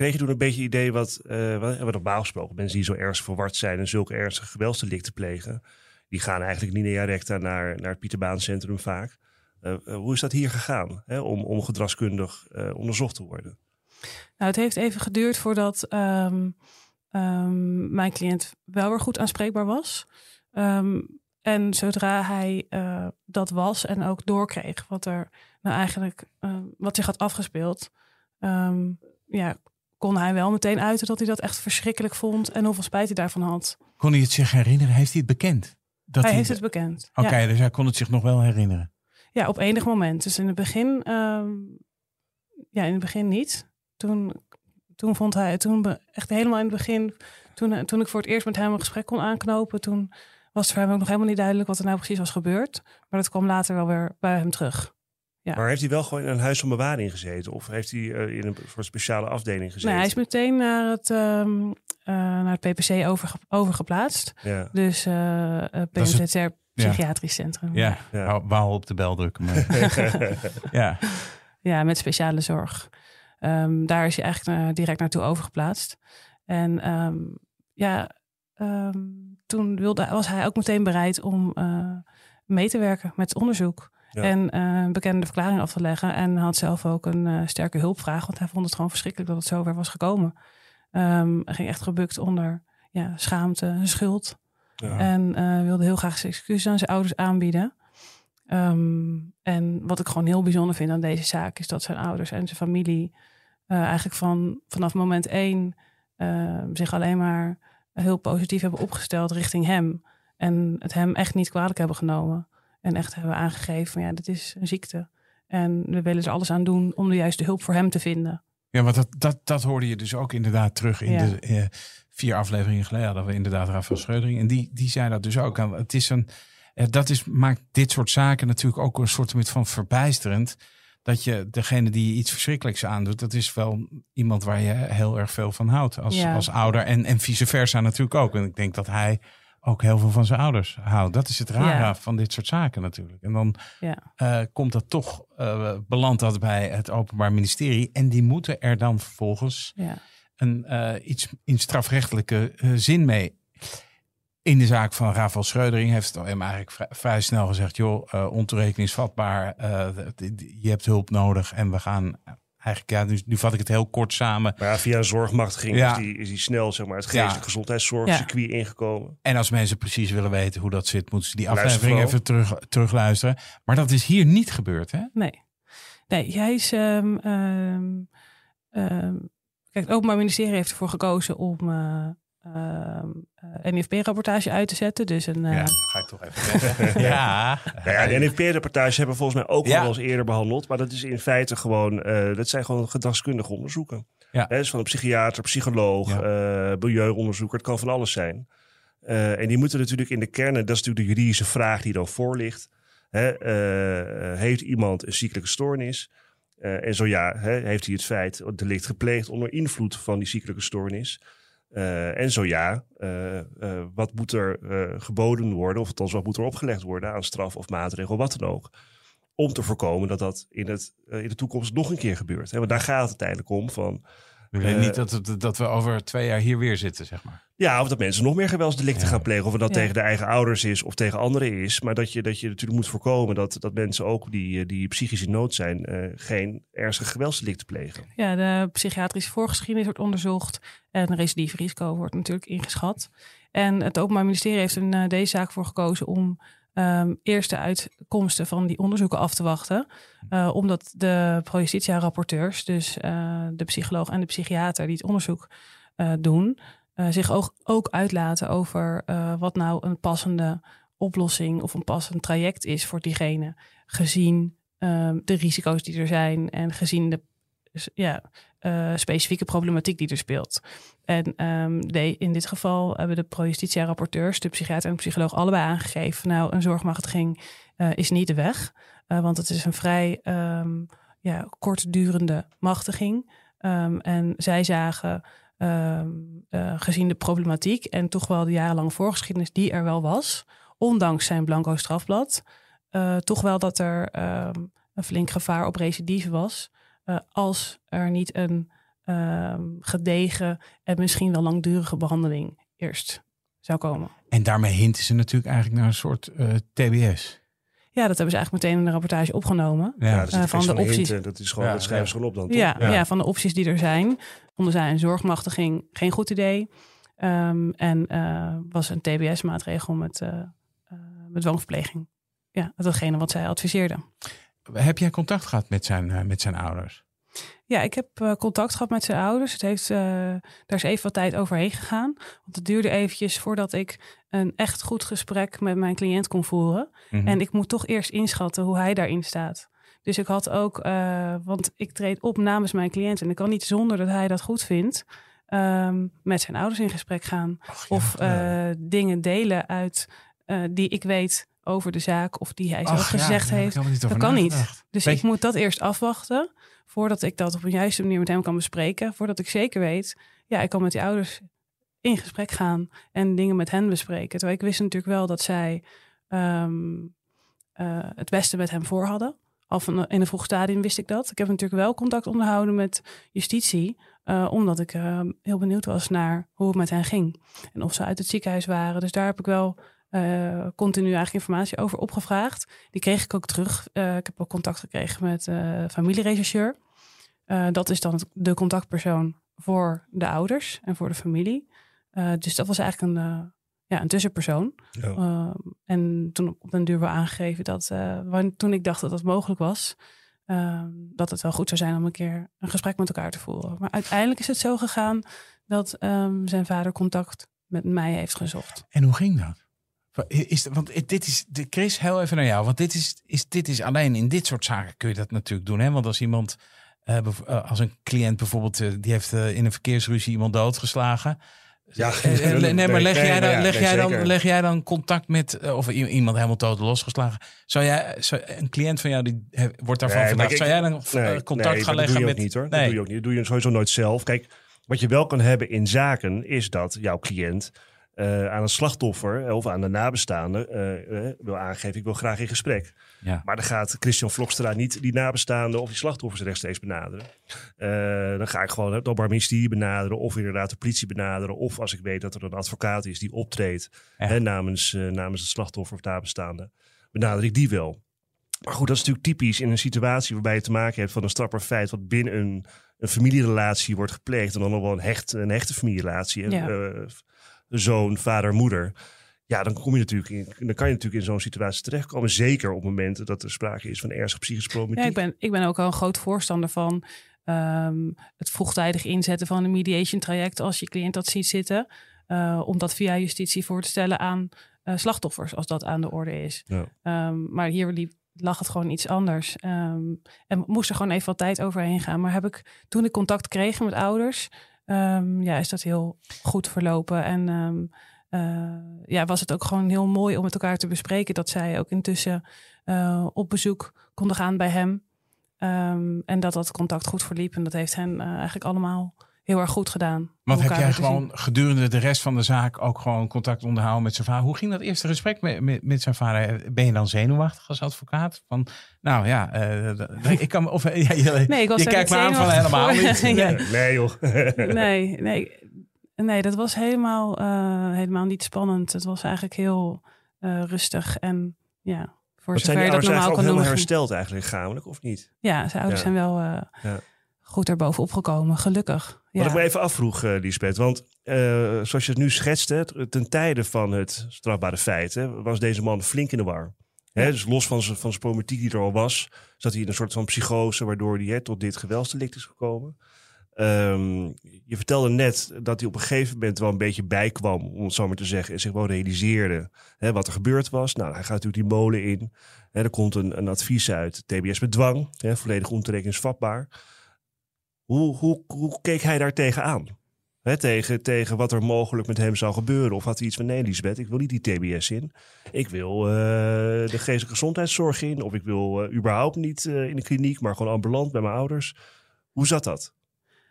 kreeg je toen een beetje idee wat, eh wat, wat normaal gesproken... mensen die zo ernstig verward zijn en zulke ernstige geweldsdelicten plegen... die gaan eigenlijk linea recta naar, naar het Pieterbaancentrum vaak. Eh, eh, hoe is dat hier gegaan hè, om, om gedragskundig onderzocht te worden? Nou, het heeft even geduurd voordat ehm, ehm, mijn cliënt wel weer goed aanspreekbaar was. Ehm, en zodra hij dat was en ook doorkreeg wat er nou eigenlijk wat zich had afgespeeld, ja, kon hij wel meteen uiten dat hij dat echt verschrikkelijk vond en hoeveel spijt hij daarvan had. Kon hij het zich herinneren? Heeft hij het bekend? Dat hij heeft het bekend. Oké, Ja. dus hij kon het zich nog wel herinneren. Ja, op enig moment. Dus in het begin, ehm, ja, in het begin niet. Toen, toen vond hij, toen echt helemaal in het begin, toen, eh, toen ik voor het eerst met hem een gesprek kon aanknopen, toen was het voor hem ook nog helemaal niet duidelijk wat er nou precies was gebeurd. Maar dat kwam later wel weer bij hem terug. Ja. Maar heeft hij wel gewoon in een huis van bewaring gezeten? Of heeft hij eh, in een soort speciale afdeling gezeten? Nee, hij is meteen naar het, ehm, eh, naar het PPC overge overgeplaatst. ja, Dus eh eh, is het- psychiatrisch centrum. Ja, Ja. Op de bel drukken. Maar... ja. Ja, met speciale zorg. Ehm, daar is hij eigenlijk direct naartoe overgeplaatst. En ehm, ja, ehm, toen wilde, was hij ook meteen bereid om eh, mee te werken met het onderzoek. Ja. En een bekende verklaring af te leggen. En had zelf ook een eh, sterke hulpvraag. Want hij vond het gewoon verschrikkelijk dat het zover was gekomen. Ehm, hij ging echt gebukt onder ja, schaamte, schuld. Ja. En eh, wilde heel graag zijn excuses aan zijn ouders aanbieden. Ehm, en wat ik gewoon heel bijzonder vind aan deze zaak... is dat zijn ouders en zijn familie... eigenlijk van, vanaf moment één... eh, zich alleen maar heel positief hebben opgesteld richting hem. En het hem echt niet kwalijk hebben genomen. En echt hebben aangegeven van ja, dit is een ziekte. En we willen er alles aan doen om de juiste hulp voor hem te vinden. Ja, want dat, dat, dat hoorde je dus ook inderdaad terug in Ja. de eh, vier afleveringen geleden. Hadden we inderdaad Rafael Scheudering. En die, die zei dat dus ook. En Het is een, eh, dat is, maakt dit soort zaken natuurlijk ook een soort van verbijsterend. Dat je degene die je iets verschrikkelijks aandoet, dat is wel iemand waar je heel erg veel van houdt als, Ja. als ouder. En, en vice versa natuurlijk ook. En ik denk dat hij ook heel veel van zijn ouders houdt. Dat is het rare Ja. van dit soort zaken natuurlijk. En dan Ja, eh, komt dat toch, eh belandt dat bij het Openbaar Ministerie. En die moeten er dan vervolgens ja. een, eh, iets in strafrechtelijke zin mee. In de zaak van Rafael Schreudering heeft het hem eigenlijk vrij, vrij snel gezegd: joh, ontoerekeningsvatbaar, je hebt hulp nodig en we gaan eigenlijk, ja, nu, nu vat ik het heel kort samen. Maar ja, via een zorgmachtiging Ja. is, die, is die snel zeg maar, het geestelijk Ja. gezondheidszorgcircuit ingekomen. En als mensen precies willen weten hoe dat zit, moeten ze die aflevering even terug, terugluisteren. Maar dat is hier niet gebeurd, hè? Nee. Nee, hij is. ehm, ehm, ehm, kijk, het Openbaar Ministerie heeft ervoor gekozen om eh ehm, eh, NFP-rapportage uit te zetten. Dus een. eh, Ja, ga ik toch even zeggen. ja. Nou ja, de NFP-rapportage hebben we volgens mij ook Ja. al wel eens eerder behandeld. Maar dat is in feite gewoon, eh, dat zijn gewoon gedragskundige onderzoeken. Ja. Hè, dus van een psychiater, psycholoog, Ja. milieuonderzoeker. Het kan van alles zijn. Eh, en die moeten natuurlijk in de kern, dat is natuurlijk de juridische vraag die dan voor ligt. Hè, eh, heeft iemand een ziekelijke stoornis? Eh, en zo ja, hè, heeft hij het feit, het delict gepleegd onder invloed van die ziekelijke stoornis? Eh, en zo ja, eh, eh, wat moet er geboden worden, of althans wat moet er opgelegd worden aan straf of maatregel, wat dan ook, om te voorkomen dat dat in, het, in de toekomst nog een keer gebeurt. Hè? Want daar gaat het uiteindelijk om van, We willen niet dat, dat we over twee jaar hier weer zitten, zeg maar. Ja, of dat mensen nog meer geweldsdelicten Ja. gaan plegen, of het dat Ja. tegen de eigen ouders is of tegen anderen is, maar dat je, dat je natuurlijk moet voorkomen dat, dat mensen ook die, eh, die psychisch in nood zijn, eh, geen ernstige geweldsdelicten plegen. Ja, de psychiatrische voorgeschiedenis wordt onderzocht en recidiefrisico wordt natuurlijk ingeschat. En het Openbaar Ministerie heeft in eh, deze zaak voor gekozen om ehm, eerst de uitkomsten van die onderzoeken af te wachten. Eh, omdat de pro-justitia-rapporteurs, dus eh, de psycholoog en de psychiater die het onderzoek eh, doen, eh, zich ook, ook uitlaten over eh, wat nou een passende oplossing of een passend traject is voor diegene. Gezien ehm, de risico's die er zijn en gezien de ja, eh, specifieke problematiek die er speelt. En ehm, de, in dit geval hebben de pro-justitia-rapporteurs, de psychiater en de psycholoog, allebei aangegeven: nou, een zorgmachtiging is niet de weg. Want het is een vrij ehm, ja, kortdurende machtiging. En zij zagen, ehm, eh, gezien de problematiek en toch wel de jarenlange voorgeschiedenis die er wel was, ondanks zijn blanco strafblad, eh, toch wel dat er ehm, een flink gevaar op recidive was. eh, als er niet een ehm, gedegen en misschien wel langdurige behandeling eerst zou komen. En daarmee hinten ze natuurlijk eigenlijk naar een soort TBS. Ja, dat hebben ze eigenlijk meteen in de rapportage opgenomen. Ja, Ja, dat is Eh, van de opties. hint, dat is gewoon, Ja, dat schrijven ja. ze gewoon op dan. toch? Ja, Ja. ja. van de opties die er zijn. Vonden zij een zorgmachtiging geen goed idee. Ehm, en eh, was een TBS-maatregel met, eh eh, met dwangverpleging. Ja, datgene wat zij adviseerden. Heb jij contact gehad met zijn, eh, met zijn ouders? Ja, ik heb eh, contact gehad met zijn ouders. Het heeft, eh, daar is even wat tijd overheen gegaan. Want het duurde eventjes voordat ik een echt goed gesprek met mijn cliënt kon voeren. Mhm. En ik moet toch eerst inschatten hoe hij daarin staat. Dus ik had ook, eh, want ik treed op namens mijn cliënt. En ik kan niet zonder dat hij dat goed vindt, ehm, met zijn ouders in gesprek gaan. Ach, ja. of dingen delen uit die ik weet over de zaak. Of die hij zelf ja, gezegd heeft. Dat kan niet. Dus Weet ik moet dat eerst afwachten. Voordat ik dat op een juiste manier met hem kan bespreken. Voordat ik zeker weet, ja, ik kan met die ouders in gesprek gaan en dingen met hen bespreken. Terwijl ik wist natuurlijk wel dat zij ehm, eh, het beste met hem voor hadden. Al van, in een vroeg stadium wist ik dat. Ik heb natuurlijk wel contact onderhouden met justitie. eh, omdat ik eh, heel benieuwd was naar hoe het met hen ging. En of ze uit het ziekenhuis waren. Dus daar heb ik wel eh, continu eigenlijk informatie over opgevraagd. Die kreeg ik ook terug. Eh, ik heb ook contact gekregen met uh, familierechercheur. dat is dan de contactpersoon voor de ouders en voor de familie. dus dat was eigenlijk een, ja, een tussenpersoon. Ja. en toen op den duur wel aangegeven dat toen ik dacht dat dat mogelijk was, dat het wel goed zou zijn om een keer een gesprek met elkaar te voeren. Maar uiteindelijk is het zo gegaan dat um, zijn vader contact met mij heeft gezocht. En hoe ging dat? Is, want dit is, Chris, heel even naar jou. Want dit is, is, dit is alleen in dit soort zaken kun je dat natuurlijk doen. Hè? Want als iemand, uh, als een cliënt bijvoorbeeld, uh, die heeft uh, in een verkeersruzie iemand doodgeslagen. Ja, nee, maar leg, jij, dan, leg, jij dan, leg jij dan contact met, of iemand helemaal dood losgeslagen? Zou jij, zou, een cliënt van jou, die wordt daarvan nee, verdacht, zou jij dan contact gaan leggen met... niet hoor, dat doe je ook niet. Dat doe je sowieso nooit zelf. Kijk, wat je wel kan hebben in zaken, is dat jouw cliënt uh, aan het slachtoffer eh, of aan de nabestaande uh, wil aangeven, ik wil graag in gesprek. Ja. Maar dan gaat Christian Vlokstra niet die nabestaanden of die slachtoffers rechtstreeks benaderen. dan ga ik gewoon het Openbaar Ministerie benaderen of inderdaad de politie benaderen. Of als ik weet dat er een advocaat is die optreedt hè, namens, namens het slachtoffer of nabestaande, benader ik die wel. Maar goed, dat is natuurlijk typisch in een situatie waarbij je te maken hebt van een strapper feit wat binnen een, een familierelatie wordt gepleegd. En dan nog wel een, hecht, een hechte familierelatie. Ja zoon, vader, moeder. Ja, dan, kom je natuurlijk in, dan kan je natuurlijk in zo'n situatie terechtkomen. Zeker op momenten dat er sprake is van ernstige psychische problematiek. Ja, ik, ben, ik ben ook al een groot voorstander van um, het vroegtijdig inzetten van een mediation traject als je cliënt dat ziet zitten. Uh, om dat via justitie voor te stellen aan uh, slachtoffers, als dat aan de orde is. Ja. Um, maar hier liep, lag het gewoon iets anders. Um, en moest er gewoon even wat tijd overheen gaan. Maar heb ik, toen ik contact kreeg met ouders, um, ja, is dat heel goed verlopen. En um, uh, ja, was het ook gewoon heel mooi om met elkaar te bespreken dat zij ook intussen uh, op bezoek konden gaan bij hem. Um, en dat dat contact goed verliep. En dat heeft hen uh, eigenlijk allemaal heel erg goed gedaan. Want heb jij gewoon gedurende de rest van de zaak ook gewoon contact onderhouden met zijn vader? Hoe ging dat eerste gesprek met, met, met zijn vader? Ben je dan zenuwachtig als advocaat? Van, nou ja, uh, ik kan of ja, je, nee, ik was je kijkt me aan van helemaal niet. nee, nee joh. nee, nee, nee, dat was helemaal, uh, helemaal niet spannend. Het was eigenlijk heel uh, rustig en ja. Voor Wat zijn die dat normaal ook helemaal hersteld eigenlijk lichamelijk of niet? Ja, zijn ouders ja. zijn wel ja. Goed erbovenop gekomen, gelukkig. Wat ik me even afvroeg, uh, Lisbeth, want uh, zoals je het nu schetste, ten tijde van het strafbare feit, hè, was deze man flink in de war. Hè, dus los van zijn, van problematiek die er al was, zat hij in een soort van psychose, waardoor hij hè, tot dit geweldsdelict is gekomen. Um, je vertelde net dat hij op een gegeven moment wel een beetje bijkwam, om het zo maar te zeggen, en zich wel realiseerde hè, wat er gebeurd was. Nou, hij gaat natuurlijk die molen in. Hè, er komt een, een advies uit, TBS met dwang, hè, volledig ontoerekeningsvatbaar. Hoe, hoe, keek hij daar tegenaan? He, tegen, tegen wat er mogelijk met hem zou gebeuren. Of had hij iets van: nee, Lisbeth, ik wil niet die TBS in. Ik wil uh, de geestelijke gezondheidszorg in. Of ik wil uh, überhaupt niet uh, in de kliniek, maar gewoon ambulant bij mijn ouders. Hoe zat dat?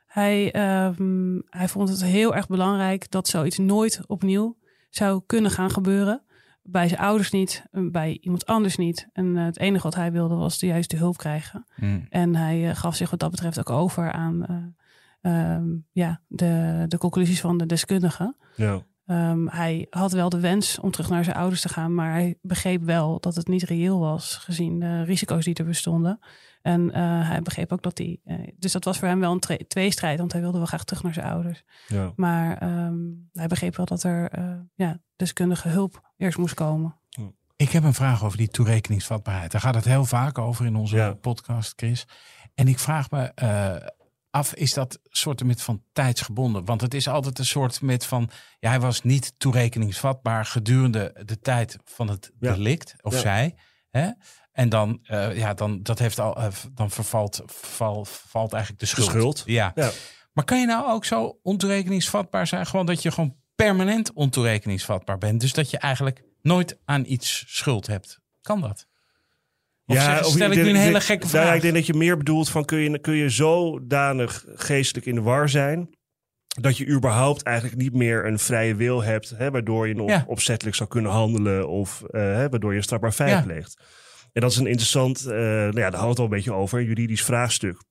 Hij, um, hij vond het heel erg belangrijk dat zoiets nooit opnieuw zou kunnen gaan gebeuren bij zijn ouders niet, bij iemand anders niet. En uh, het enige wat hij wilde was de juiste hulp krijgen. Mm. En hij uh, gaf zich wat dat betreft ook over aan um, ja, de, de conclusies van de deskundigen. Ja. Um, hij had wel de wens om terug naar zijn ouders te gaan, maar hij begreep wel dat het niet reëel was, gezien de risico's die er bestonden. En uh, hij begreep ook dat hij. Uh, dus dat was voor hem wel een tweestrijd, want hij wilde wel graag terug naar zijn ouders. Ja. Maar um, hij begreep wel dat er uh, ja, deskundige hulp eerst moest komen. Ik heb een vraag over die toerekeningsvatbaarheid. Daar gaat het heel vaak over in onze ja. podcast, Chris. En ik vraag me af, is dat soort met van tijdsgebonden? Want het is altijd een soort met van, ja, hij was niet toerekeningsvatbaar gedurende de tijd van het delict, of ja. zij. Hè? En dan, uh, ja, dan, dat heeft al, uh, dan vervalt, val, valt eigenlijk de schuld. De schuld. Ja. ja. Maar kan je nou ook zo ontoerekeningsvatbaar zijn? Gewoon dat je gewoon permanent ontoerekeningsvatbaar bent. Dus dat je eigenlijk nooit aan iets schuld hebt. Kan dat? Of ja, zeg, stel ik, nu een hele gekke vraag? Ja, ik denk dat je meer bedoelt van kun je, kun je zodanig geestelijk in de war zijn dat je überhaupt eigenlijk niet meer een vrije wil hebt, hè, waardoor je nog ja. opzettelijk zou kunnen handelen of uh, hè, waardoor je een strafbaar feit ja. pleegt. En dat is een interessant, uh, nou ja, daar het al een beetje over, een juridisch vraagstuk.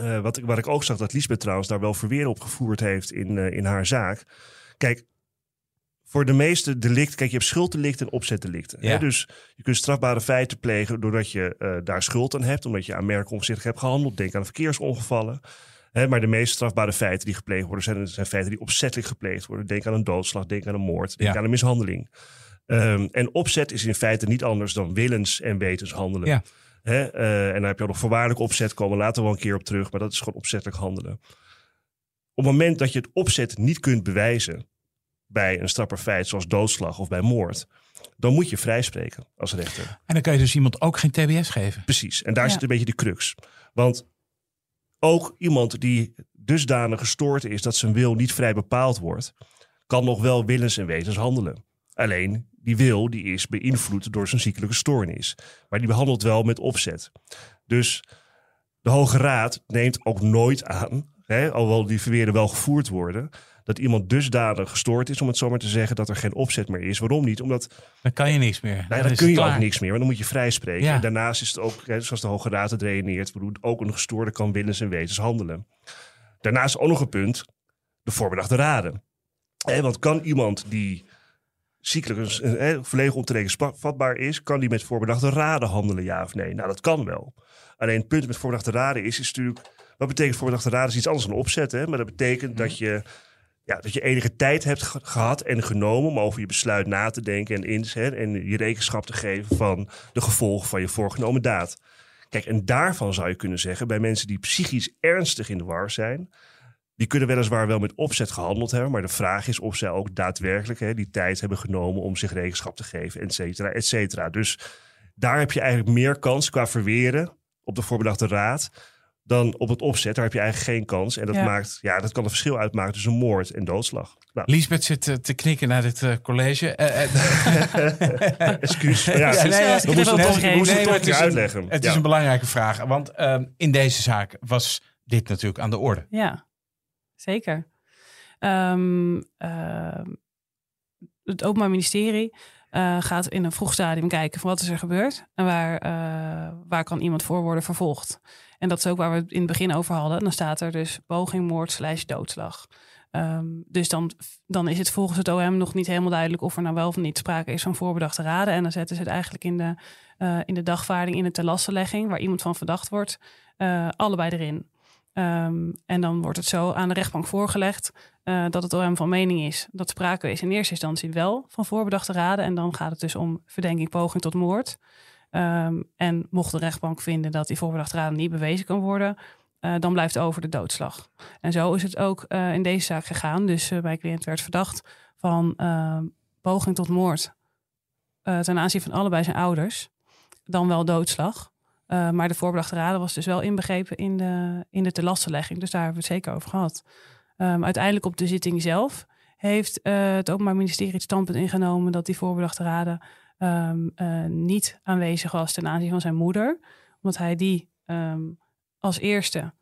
Uh, wat, wat ik ook zag dat Lisbeth trouwens daar wel verweer op gevoerd heeft in, uh, in haar zaak. Kijk, voor de meeste delicten, kijk, je hebt schulddelicten en opzetdelicten. Ja. Hè? Dus je kunt strafbare feiten plegen doordat je eh, daar schuld aan hebt, omdat je aanmerkelijk onvoorzichtig hebt gehandeld. Denk aan verkeersongevallen. Hè, maar de meest strafbare feiten die gepleegd worden, zijn, zijn feiten die opzettelijk gepleegd worden. Denk aan een doodslag, denk aan een moord, denk Ja. aan een mishandeling. Ehm, en opzet is in feite niet anders dan willens en wetens handelen. Ja. Hè? eh, en dan heb je ook nog voorwaardelijk opzet, komen we later wel een keer op terug, maar dat is gewoon opzettelijk handelen. Op het moment dat je het opzet niet kunt bewijzen bij een strafbaar feit zoals doodslag of bij moord, dan moet je vrijspreken als rechter. En dan kan je dus iemand ook geen TBS geven. Precies. En daar Ja. zit een beetje de crux. Want ook iemand die dusdanig gestoord is dat zijn wil niet vrij bepaald wordt, kan nog wel willens en wetens handelen. Alleen die wil die is beïnvloed door zijn ziekelijke stoornis. Maar die behandelt wel met opzet. Dus de Hoge Raad neemt ook nooit aan, hè, alhoewel die verweren wel gevoerd worden, dat iemand dusdanig gestoord is, om het zo maar te zeggen, dat er geen opzet meer is. Waarom niet? Omdat Dan kan je niks meer. nou Dan kun je klaar. ook niks meer, want dan moet je vrijspreken. Ja. En daarnaast is het ook, hè, zoals de Hoge Raad het redeneert, ook een gestoorde kan willens en wetens handelen. Daarnaast ook nog een punt, de voorbedachte raden. Hè, want kan iemand die ziekelijk een eh, volledig onterekenvatbaar is, kan die met voorbedachte raden handelen, ja of nee? Nou, dat kan wel. Alleen het punt met voorbedachte raden is, is natuurlijk, wat betekent voorbedachte raden? is iets anders dan opzetten, hè? maar dat betekent dat je ja, dat je enige tijd hebt ge- gehad en genomen om over je besluit na te denken en, in, hè, en je rekenschap te geven van de gevolgen van je voorgenomen daad. Kijk, en daarvan zou je kunnen zeggen, bij mensen die psychisch ernstig in de war zijn, die kunnen weliswaar wel met opzet gehandeld hebben, maar de vraag is of zij ook daadwerkelijk hè, die tijd hebben genomen om zich rekenschap te geven, et cetera, et cetera. Dus daar heb je eigenlijk meer kans qua verweren op de voorbedachte raad dan op het opzet. Daar heb je eigenlijk geen kans. En dat, Ja. maakt, ja, dat kan een verschil uitmaken tussen moord en doodslag. Nou, Lisbeth zit eh, te knikken naar dit eh, college. Eh, excuus. Ja, Ja, nee, nee, we moesten het nee, het toch een uitleggen. het Ja. is een belangrijke vraag. Want ehm, in deze zaak was dit natuurlijk aan de orde. Ja, zeker. Ehm, ehm, het Openbaar Ministerie eh, gaat in een vroeg stadium kijken van wat is er gebeurd en waar, eh, waar kan iemand voor worden vervolgd. En dat is ook waar we het in het begin over hadden. Dan staat er dus poging, moord, slash doodslag. Ehm, dus dan, dan is het volgens het OM nog niet helemaal duidelijk of er nou wel of niet sprake is van voorbedachte raden. En dan zetten ze het eigenlijk in de, eh, in de dagvaarding, in de telastenlegging, waar iemand van verdacht wordt, allebei erin. Ehm, en dan wordt het zo aan de rechtbank voorgelegd eh, dat het OM van mening is dat sprake is in eerste instantie wel van voorbedachte raden. En dan gaat het dus om verdenking poging tot moord. Ehm, en mocht de rechtbank vinden dat die voorbedachte raden niet bewezen kan worden, eh, dan blijft over de doodslag. En zo is het ook eh, in deze zaak gegaan. Dus eh, mijn cliënt werd verdacht van ehm, poging tot moord ten aanzien van allebei zijn ouders. Dan wel doodslag. Eh, maar de voorbedachte raden was dus wel inbegrepen in de, in de telastenlegging. Dus daar hebben we het zeker over gehad. Ehm, uiteindelijk op de zitting zelf heeft eh, het Openbaar Ministerie het standpunt ingenomen dat die voorbedachte raden ehm, eh, niet aanwezig was ten aanzien van zijn moeder. Omdat hij die ehm, als eerste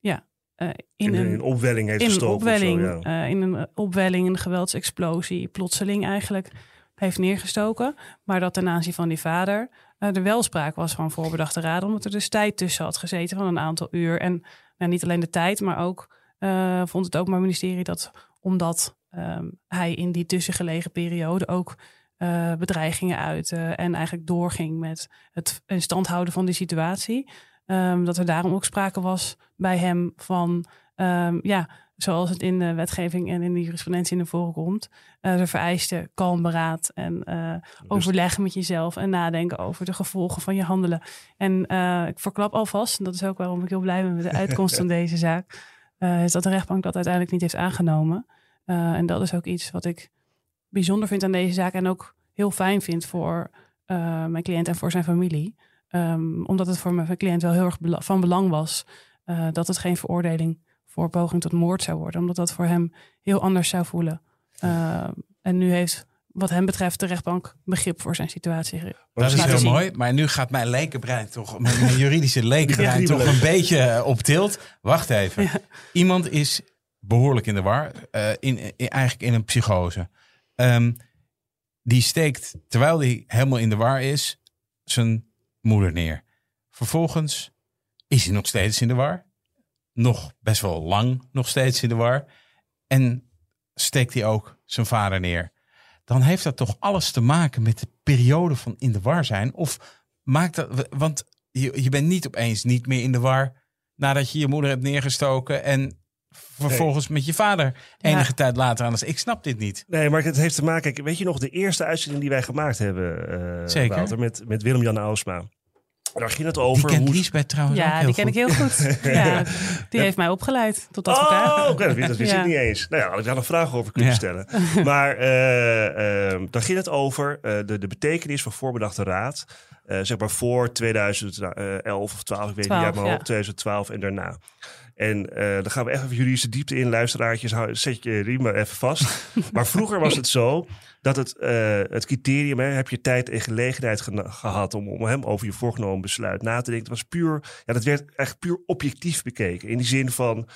ja, in, In, een, een opwelling heeft in een gestoken. of zo, opwelling, ja. in een opwelling, een geweldsexplosie, plotseling eigenlijk heeft neergestoken. Maar dat ten aanzien van die vader er wel sprake was van voorbedachte raden, omdat er dus tijd tussen had gezeten van een aantal uur. En nou, niet alleen de tijd, maar ook eh, vond het Openbaar Ministerie dat omdat ehm, hij in die tussengelegen periode ook eh, bedreigingen uitte en eigenlijk doorging met het in stand houden van die situatie, ehm, dat er daarom ook sprake was bij hem van Ehm, ja, zoals het in de wetgeving en in de jurisprudentie naar voren komt, eh de vereiste kalm beraad en eh, overleggen met jezelf en nadenken over de gevolgen van je handelen. En eh, ik verklap alvast, en dat is ook waarom ik heel blij ben met de uitkomst van deze zaak, is dat de rechtbank dat uiteindelijk niet heeft aangenomen. En dat is ook iets wat ik bijzonder vind aan deze zaak en ook heel fijn vind voor mijn cliënt en voor zijn familie. Ehm, omdat het voor mijn cliënt wel heel erg bela- van belang was dat het geen veroordeling voor poging tot moord zou worden. Omdat dat voor hem heel anders zou voelen. Uh, en nu heeft wat hem betreft de rechtbank begrip voor zijn situatie. Dat is heel zien. mooi. Maar nu gaat mijn lekenbrein toch, mijn, mijn juridische lekenbrein Ja. toch een beetje eh, op tilt. Wacht even. Iemand is behoorlijk in de war. eh, in, in- eigenlijk in een psychose. Ehm, die steekt, terwijl hij helemaal in de war is, zijn moeder neer. Vervolgens is hij nog steeds in de war. Nog best wel lang nog steeds in de war. En steekt hij ook zijn vader neer. Dan heeft dat toch alles te maken met de periode van in de war zijn? Of maakt dat, want je, je bent niet opeens niet meer in de war nadat je je moeder hebt neergestoken en vervolgens met je vader enige Ja. tijd later aan. Ik snap dit niet. Nee, maar het heeft te maken. kijk, Weet je nog de eerste uitzending die wij gemaakt hebben, eh, Zeker. Wouter, met, met Willem-Jan Ausma? Daar ging het Die over. kent hoe- Liesbeth trouwens ook Ja, heel die ken goed. ik heel goed. Ja, die heeft mij opgeleid tot advocaat. Oh, oké, dat wist, dat wist Ja. ik niet eens. Nou ja, had ik daar nog vragen over kunnen Ja. stellen. Maar eh, eh, dan ging het over eh, de, de betekenis van voorbedachte raad. eh, zeg maar voor 2011 of 12, ik weet niet 12, uit mijn ja. hoofd, 2012 en daarna. En eh, dan gaan we even juridische diepte in, luisteraartjes. Hou- Zet je riem maar even vast. maar vroeger was het zo dat het, eh, het criterium, hè, heb je tijd en gelegenheid gehad om, om hem over je voorgenomen besluit na te denken. Het was puur, ja, dat werd echt puur objectief bekeken. In die zin van,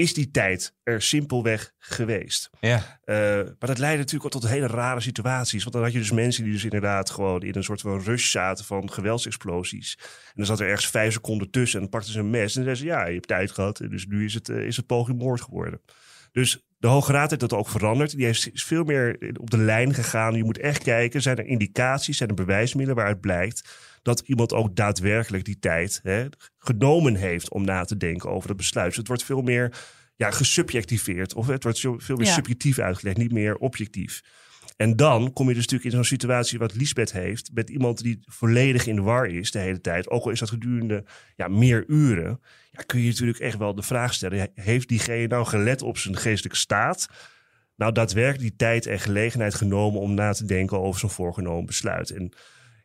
is die tijd er simpelweg geweest? Ja. Eh, maar dat leidde natuurlijk ook tot hele rare situaties. Want dan had je dus mensen die dus inderdaad gewoon in een soort van rush zaten van geweldsexplosies. En dan zat er ergens vijf seconden tussen en dan pakten ze een mes. En dan zeiden ze, ja, je hebt tijd gehad. En dus nu is het, eh, is het poging moord geworden. Dus de Hoge Raad heeft dat ook veranderd. Die heeft, is veel meer op de lijn gegaan. Je moet echt kijken, zijn er indicaties, zijn er bewijsmiddelen waaruit blijkt dat iemand ook daadwerkelijk die tijd hè, genomen heeft om na te denken over dat besluit. Dus het wordt veel meer ja, gesubjectiveerd. Of het wordt veel meer Ja. subjectief uitgelegd, niet meer objectief. En dan kom je dus natuurlijk in zo'n situatie wat Lisbeth heeft. Met iemand die volledig in de war is de hele tijd. Ook al is dat gedurende ja, meer uren. Ja, kun je natuurlijk echt wel de vraag stellen. Heeft diegene nou gelet op zijn geestelijke staat? Nou, daadwerkelijk die tijd en gelegenheid genomen om na te denken over zijn voorgenomen besluit. En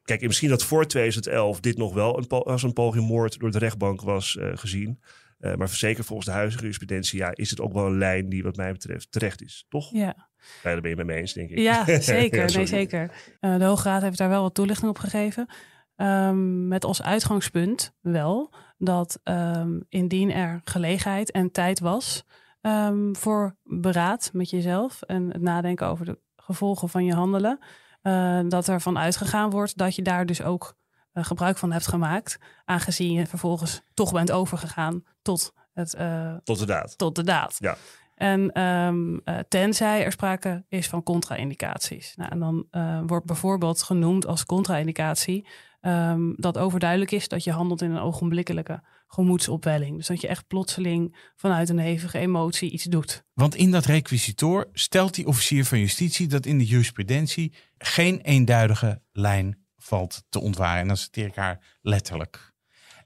kijk, en misschien dat voor 2011 dit nog wel een, als een poging moord door de rechtbank was eh, gezien. Eh, maar zeker volgens de huidige jurisprudentie ja, is het ook wel een lijn die wat mij betreft terecht is. Toch? Ja, Ja, daar ben je met me eens, denk ik. ja zeker. Ja, nee, zeker. Eh, de Hoge Raad heeft daar wel wat toelichting op gegeven. Ehm, met als uitgangspunt wel dat ehm, indien er gelegenheid en tijd was ehm, voor beraad met jezelf en het nadenken over de gevolgen van je handelen, eh, dat er van uitgegaan wordt dat je daar dus ook eh, gebruik van hebt gemaakt, aangezien je vervolgens toch bent overgegaan tot, het, eh, Tot de daad. tot de daad. Ja. En ehm, eh, tenzij er sprake is van contra-indicaties. Nou, en dan eh, wordt bijvoorbeeld genoemd als contra-indicatie ehm, dat overduidelijk is dat je handelt in een ogenblikkelijke gemoedsopwelling. Dus dat je echt plotseling vanuit een hevige emotie iets doet. Want in dat requisitoor stelt die officier van justitie dat in de jurisprudentie geen eenduidige lijn valt te ontwaren. En dan citeer ik haar letterlijk.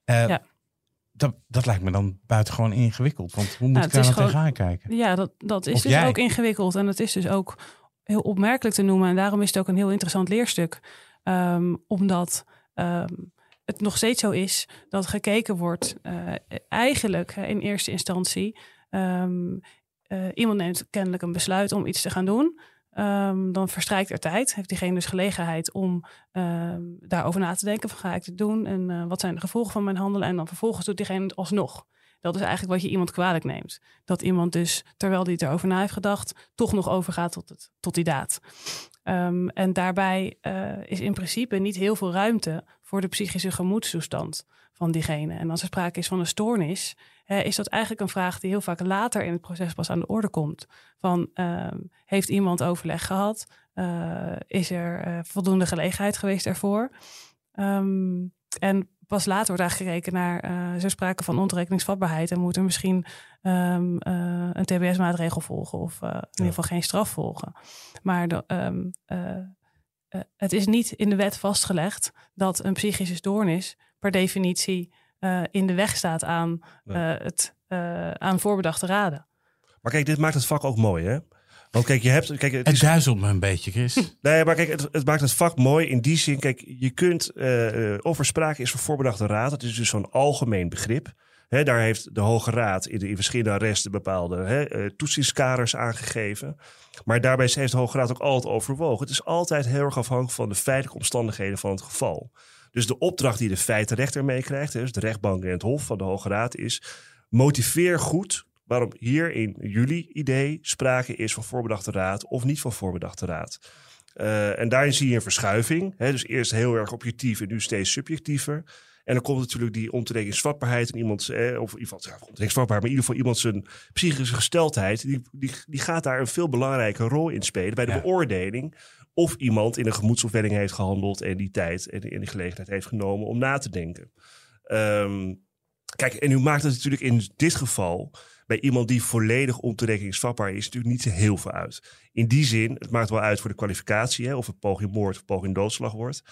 Eh, Ja. dat, dat lijkt me dan buitengewoon ingewikkeld. Want hoe moet Nou, ik daar nou gewoon- tegenaan kijken? Ja, dat, dat is Of dus jij. ook ingewikkeld. En het is dus ook heel opmerkelijk te noemen. En daarom is het ook een heel interessant leerstuk. Ehm, omdat ehm, het nog steeds zo is dat gekeken wordt, eh, eigenlijk in eerste instantie. ehm, eh, iemand neemt kennelijk een besluit om iets te gaan doen. Ehm, dan verstrijkt er tijd. Heeft diegene dus gelegenheid om ehm, daarover na te denken. Van ga ik dit doen? En eh, wat zijn de gevolgen van mijn handelen? En dan vervolgens doet diegene het alsnog. Dat is eigenlijk wat je iemand kwalijk neemt. Dat iemand dus, terwijl hij erover na heeft gedacht, toch nog overgaat tot, het, tot die daad. Ehm, en daarbij eh, is in principe niet heel veel ruimte voor de psychische gemoedstoestand van diegene. En als er sprake is van een stoornis, is dat eigenlijk een vraag die heel vaak later in het proces pas aan de orde komt. Van ehm, heeft iemand overleg gehad? Eh, is er eh, voldoende gelegenheid geweest ervoor? Ehm, en pas later wordt eigenlijk gekeken naar, eh is er sprake van ontoerekeningsvatbaarheid en moet er misschien ehm, eh, een TBS-maatregel volgen of in ieder geval geen straf volgen. Maar de, eh, het is niet in de wet vastgelegd dat een psychische stoornis per definitie eh, in de weg staat aan, Nee. eh, het, eh, aan voorbedachte raden. Maar kijk, dit maakt het vak ook mooi, hè? Want kijk, je hebt... Kijk, het Het is, duizelt me een beetje, Chris. nee, maar kijk, het, het maakt het vak mooi in die zin. Kijk, je kunt... eh, eh, of er sprake is van voorbedachte raad. Dat is dus zo'n algemeen begrip. Daar heeft de Hoge Raad in, de, verschillende arresten bepaalde hè, eh, toetsingskaders aangegeven. Maar daarbij heeft de Hoge Raad ook altijd overwogen. Het is altijd heel erg afhankelijk van de feitelijke omstandigheden van het geval. Dus de opdracht die de feitenrechter meekrijgt, dus de rechtbank en het Hof van de Hoge Raad, is: motiveer goed waarom hier in jullie idee sprake is van voorbedachte raad of niet van voorbedachte raad. Eh, en daarin zie je een verschuiving. Hè, dus eerst heel erg objectief en nu steeds subjectiever. En dan komt natuurlijk die ontoerekeningsvatbaarheid in iemands, eh, of iemand, ja, maar in ieder geval iemand zijn psychische gesteldheid, die, die, die gaat daar een veel belangrijke rol in spelen bij de Ja. beoordeling of iemand in een gemoedsopwelling heeft gehandeld en die tijd en, en die gelegenheid heeft genomen om na te denken. Ehm, kijk, en u maakt het natuurlijk in dit geval bij iemand die volledig ontoerekeningsvatbaar is, natuurlijk niet heel veel uit. In die zin, het maakt wel uit voor de kwalificatie, hè, of het poging moord of poging doodslag wordt.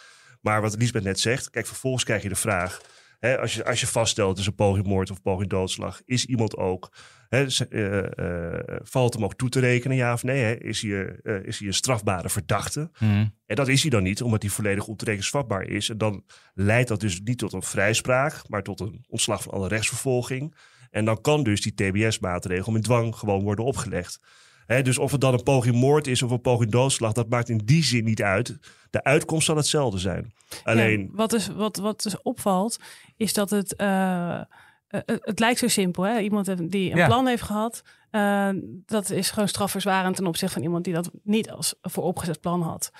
Maar wat Lisbeth net zegt, kijk, vervolgens krijg je de vraag. Hè, als, je, als je vaststelt het is een poging moord of poging doodslag, is iemand ook, hè, eh, eh, valt hem ook toe te rekenen, ja of nee? Hè? Is, hij, eh, is hij een strafbare verdachte? Mhm. En dat is hij dan niet, omdat hij volledig ontoerekeningsvatbaar is. En dan leidt dat dus niet tot een vrijspraak, maar tot een ontslag van alle rechtsvervolging. En dan kan dus die TBS-maatregel met dwang gewoon worden opgelegd. Hè, dus of het dan een poging moord is of een poging doodslag, dat maakt in die zin niet uit. De uitkomst zal hetzelfde zijn. Alleen, Ja, wat, dus, wat, wat dus opvalt, is dat het, eh, eh, het, het lijkt zo simpel. Hè? Iemand die een Ja. plan heeft gehad, eh, dat is gewoon strafverzwarend ten opzichte van iemand die dat niet als vooropgezet plan had.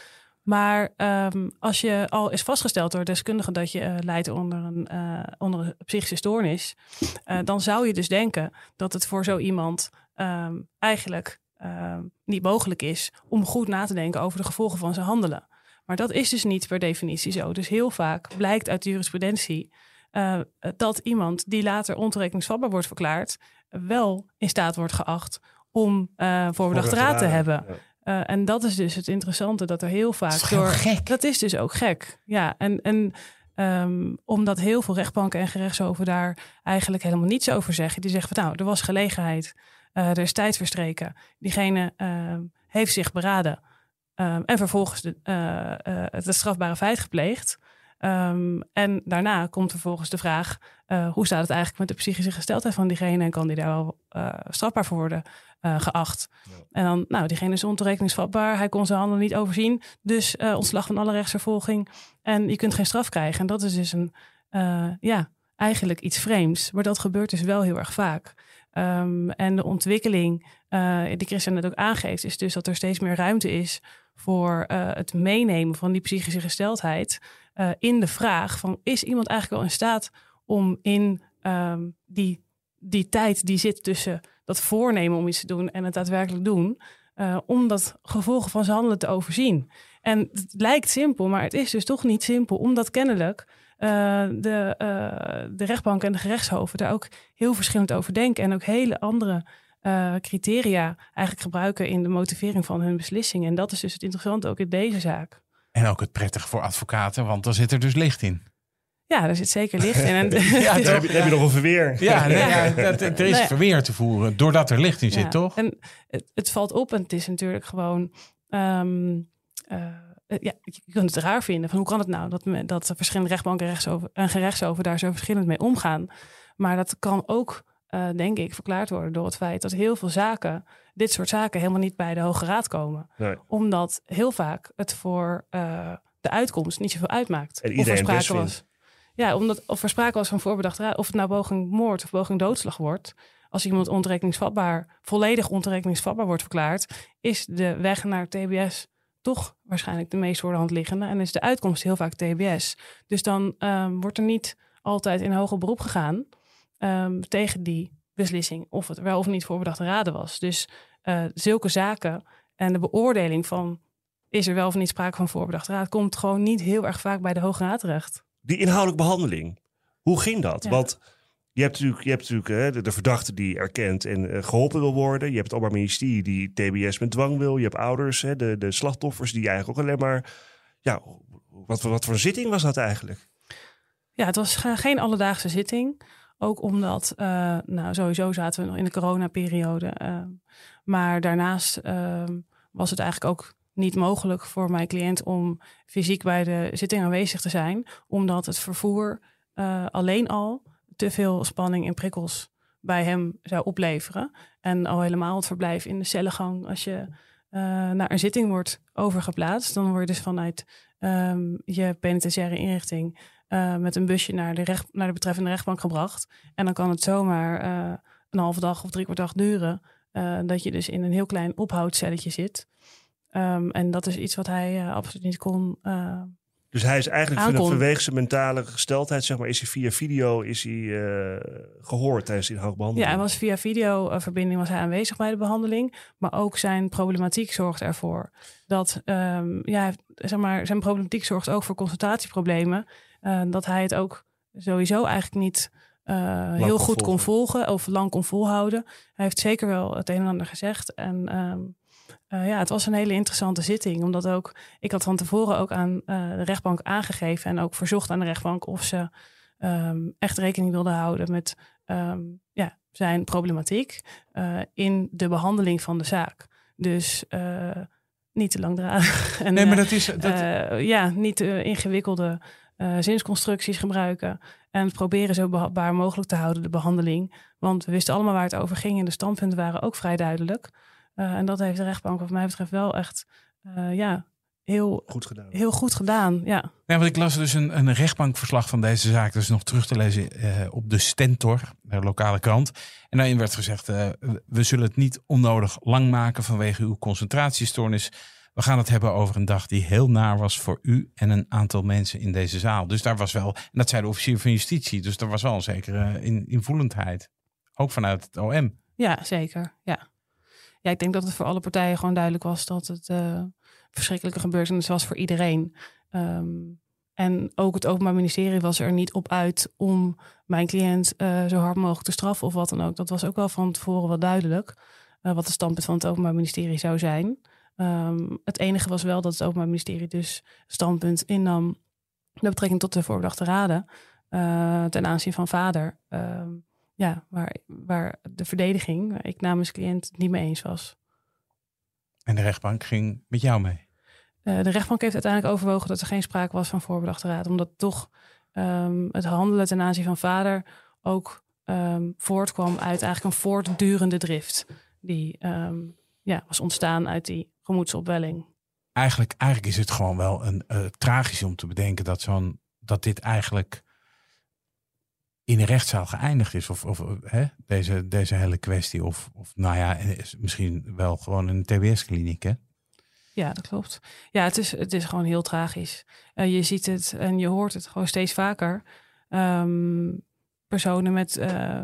Maar ehm, als je al is vastgesteld door deskundigen dat je eh, lijdt onder een, eh, onder een psychische stoornis, eh, dan zou je dus denken dat het voor zo iemand ehm, eigenlijk ehm, niet mogelijk is om goed na te denken over de gevolgen van zijn handelen. Maar dat is dus niet per definitie zo. Dus heel vaak blijkt uit de jurisprudentie dat iemand die later ontoerekeningsvatbaar wordt verklaard, wel in staat wordt geacht om eh voorbedachte raad te hebben. Ja. Eh, en dat is dus het interessante, dat er heel vaak Dat heel door. gek. Dat is dus ook gek. Ja, en, en ehm, omdat heel veel rechtbanken en gerechtshoven daar eigenlijk helemaal niets over zeggen. Die zeggen van nou, er was gelegenheid, eh, er is tijd verstreken. Diegene ehm, heeft zich beraden ehm, en vervolgens de, eh, het strafbare feit gepleegd. Ehm, en daarna komt vervolgens de vraag: eh, hoe staat het eigenlijk met de psychische gesteldheid van diegene en kan die daar wel eh, strafbaar voor worden eh, geacht? En dan, nou, diegene is ontoerekeningsvatbaar, hij kon zijn handelen niet overzien, dus ontslag van alle rechtsvervolging en je kunt geen straf krijgen. En dat is dus een, ja, eigenlijk iets vreemds, maar dat gebeurt dus wel heel erg vaak. Ehm, en de ontwikkeling die Christian net ook aangeeft, is dus dat er steeds meer ruimte is voor het meenemen van die psychische gesteldheid eh, in de vraag van is iemand eigenlijk wel in staat om in ehm, die, die tijd die zit tussen dat voornemen om iets te doen en het daadwerkelijk doen, eh, om dat gevolgen van zijn handelen te overzien. En het lijkt simpel, maar het is dus toch niet simpel, omdat kennelijk eh, de, de rechtbank en de gerechtshoven daar ook heel verschillend over denken en ook hele andere criteria eigenlijk gebruiken in de motivering van hun beslissingen. En dat is dus het interessante ook in deze zaak. En ook het prettige voor advocaten, want dan zit er dus licht in. Ja, daar zit zeker licht in. En, Ja, Dan heb, je, heb je nog een verweer. Ja, nee, ja, dat, er is Nee. verweer te voeren, doordat er licht in zit, Ja, toch? En het, het valt op en het is natuurlijk gewoon. ehm, eh, ja, je kunt het raar vinden. Van hoe kan het nou dat, me, dat verschillende rechtbanken en rechtshoven- en gerechtshoven daar zo verschillend mee omgaan? Maar dat kan ook, eh, denk ik, verklaard worden door het feit dat heel veel zaken, dit soort zaken, helemaal niet bij de Hoge Raad komen. Nee. Omdat heel vaak het voor eh, de uitkomst niet zoveel uitmaakt. En of er sprake was. Ja, omdat of er sprake was van voorbedachte raad, of het nou poging moord of poging doodslag wordt. Als iemand ontoerekeningsvatbaar, volledig ontoerekeningsvatbaar wordt verklaard, is de weg naar TBS toch waarschijnlijk de meest voor de hand liggende. En is de uitkomst heel vaak TBS. Dus dan ehm, wordt er niet altijd in hoger beroep gegaan ehm, tegen die beslissing. Of het wel of niet voorbedachte raden was. Dus eh, zulke zaken en de beoordeling van is er wel of niet sprake van voorbedachte raad, komt gewoon niet heel erg vaak bij de Hoge Raad terecht. Die inhoudelijke behandeling, hoe ging dat? Ja. Want je hebt natuurlijk, je hebt natuurlijk hè, de, de verdachte die erkent en eh, geholpen wil worden. Je hebt het Openbaar Ministerie die TBS met dwang wil. Je hebt ouders, hè, de, de slachtoffers die eigenlijk ook alleen maar... Ja, wat, voor- wat voor zitting was dat eigenlijk? Ja, het was ge- geen alledaagse zitting. Ook omdat, eh, nou sowieso zaten we nog in de coronaperiode. eh, maar daarnaast ehm, was het eigenlijk ook niet mogelijk voor mijn cliënt om fysiek bij de zitting aanwezig te zijn. Omdat het vervoer eh, alleen al te veel spanning en prikkels bij hem zou opleveren. En al helemaal het verblijf in de cellengang. Als je eh, naar een zitting wordt overgeplaatst, dan word je dus vanuit ehm, je penitentiaire inrichting eh, met een busje naar de, recht, naar de betreffende rechtbank gebracht. En dan kan het zomaar een halve dag of drie kwart dag duren. Eh, dat je dus in een heel klein ophoudcelletje zit. Ehm, en dat is iets wat hij eh, absoluut niet kon, eh, Dus hij is eigenlijk Aankon- van- vanwege zijn mentale gesteldheid, zeg maar, is hij via video is hij, eh, gehoord tijdens die hoogbehandeling. Ja, hij was via videoverbinding was hij aanwezig bij de behandeling. Maar ook zijn problematiek zorgt ervoor dat ehm, ja, zeg maar, zijn problematiek zorgt ook voor concentratieproblemen. Eh, dat hij het ook sowieso eigenlijk niet eh, heel goed kon volgen. volgen of lang kon volhouden. Hij heeft zeker wel het een en ander gezegd. En ehm, eh, ja, het was een hele interessante zitting. Omdat ook, ik had van tevoren ook aan eh, de rechtbank aangegeven en ook verzocht aan de rechtbank of ze ehm, echt rekening wilden houden met ehm, ja, zijn problematiek in de behandeling van de zaak. Dus niet te langdradig. En, Nee, maar dat is... Dat, ja, niet ingewikkelde eh, zinsconstructies gebruiken. En proberen zo behapbaar mogelijk te houden, de behandeling. Want we wisten allemaal waar het over ging en de standpunten waren ook vrij duidelijk. Eh, en dat heeft de rechtbank, wat mij betreft, wel echt eh, ja, heel, Goed gedaan. heel goed gedaan. Ja. Ja, want ik las dus een, een rechtbankverslag van deze zaak. Dat is nog terug te lezen eh, op de Stentor, de lokale krant. En daarin werd gezegd, we zullen het niet onnodig lang maken vanwege uw concentratiestoornis. We gaan het hebben over een dag die heel naar was voor u en een aantal mensen in deze zaal. Dus daar was wel, en dat zei de officier van justitie, dus er was wel een zekere in, invoelendheid. Ook vanuit het OM. Ja, zeker. Ja. ja, ik denk dat het voor alle partijen gewoon duidelijk was dat het eh verschrikkelijke gebeurtenis was voor iedereen. Ehm, en ook het Openbaar Ministerie was er niet op uit om mijn cliënt eh, zo hard mogelijk te straffen of wat dan ook. Dat was ook wel van tevoren wel duidelijk, eh, wat de standpunt van het Openbaar Ministerie zou zijn. Ehm, het enige was wel dat het Openbaar Ministerie dus standpunt innam met betrekking tot de voorbedachte raden eh, ten aanzien van vader. Ehm, ja, waar, waar de verdediging, waar ik namens cliënt het niet mee eens was. En de rechtbank ging met jou mee. Eh, de rechtbank heeft uiteindelijk overwogen dat er geen sprake was van voorbedachte raad. Omdat toch ehm, het handelen ten aanzien van vader ook voortkwam uit eigenlijk een voortdurende drift. Die ja, was ontstaan uit die gemoedsopwelling. Eigenlijk, eigenlijk is het gewoon wel een eh, tragisch om te bedenken dat, zo'n, dat dit eigenlijk in een rechtszaal geëindigd is. Of, of eh, hè, deze, deze hele kwestie. Of, of nou ja, is misschien wel gewoon een TBS-kliniek. Hè? Ja, dat klopt. Ja, het is, het is gewoon heel tragisch. Eh, je ziet het en je hoort het gewoon steeds vaker. Ehm, personen met eh,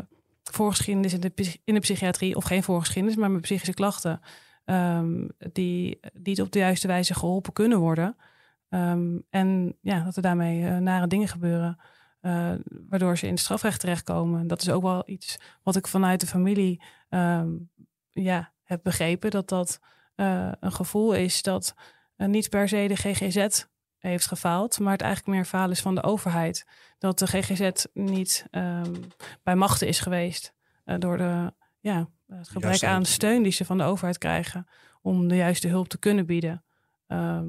voorgeschiedenis in de, in de psychiatrie, of geen voorgeschiedenis, maar met psychische klachten, ehm, die niet op de juiste wijze geholpen kunnen worden. Ehm, en ja, dat er daarmee eh, nare dingen gebeuren, eh, waardoor ze in het strafrecht terechtkomen. Dat is ook wel iets wat ik vanuit de familie ehm, ja, heb begrepen, dat dat eh, een gevoel is dat niet per se de GGZ heeft gefaald, maar het eigenlijk meer faal is van de overheid. Dat de GGZ niet ehm, bij machten is geweest eh, door de, ja, het gebrek aan steun die ze van de overheid krijgen om de juiste hulp te kunnen bieden. Ehm,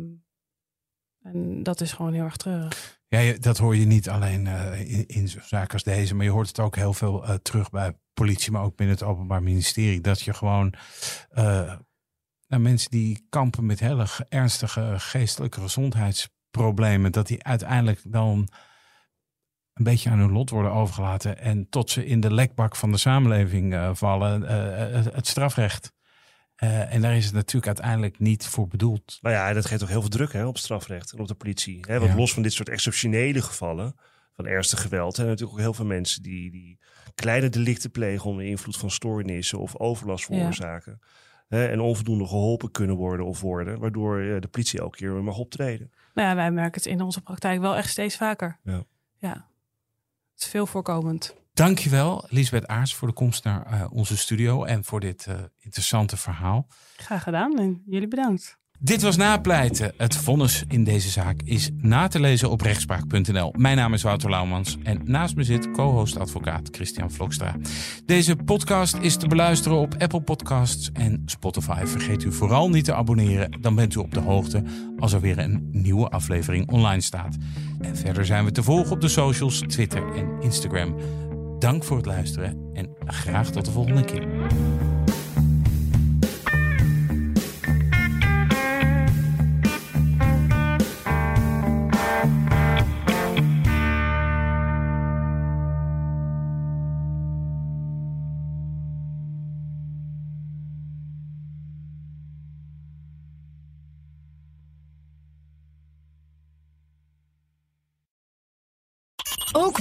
en dat is gewoon heel erg treurig. Ja, dat hoor je niet alleen eh, in, in zo'n zaken als deze, maar je hoort het ook heel veel eh, terug bij politie, maar ook binnen het Openbaar Ministerie. Dat je gewoon nou, mensen die kampen met hele ge- ernstige geestelijke gezondheidsproblemen, dat die uiteindelijk dan een beetje aan hun lot worden overgelaten en tot ze in de lekbak van de samenleving eh, vallen, eh, het, het strafrecht. Eh, en daar is het natuurlijk uiteindelijk niet voor bedoeld. Nou ja, dat geeft toch heel veel druk hè, op strafrecht en op de politie. Hè? Want Ja. los van dit soort exceptionele gevallen van ernstig geweld... zijn er natuurlijk ook heel veel mensen die, die kleine delicten plegen... onder invloed van stoornissen of overlast Ja. veroorzaken. Hè? En onvoldoende geholpen kunnen worden of worden... waardoor eh, de politie elke keer weer mag optreden. Nou ja, wij merken het in onze praktijk wel echt steeds vaker. Ja. ja. Het is veel voorkomend. Dankjewel, Lisbeth Aars, voor de komst naar eh, onze studio en voor dit eh, interessante verhaal. Graag gedaan en jullie bedankt. Dit was Napleiten. Het vonnis in deze zaak is na te lezen op rechtspraak.nl. Mijn naam is Wouter Laumans en naast me zit co-host advocaat Christian Vlokstra. Deze podcast is te beluisteren op Apple Podcasts en Spotify. Vergeet u vooral niet te abonneren, dan bent u op de hoogte als er weer een nieuwe aflevering online staat. En verder zijn we te volgen op de socials, Twitter en Instagram. Dank voor het luisteren en graag tot de volgende keer.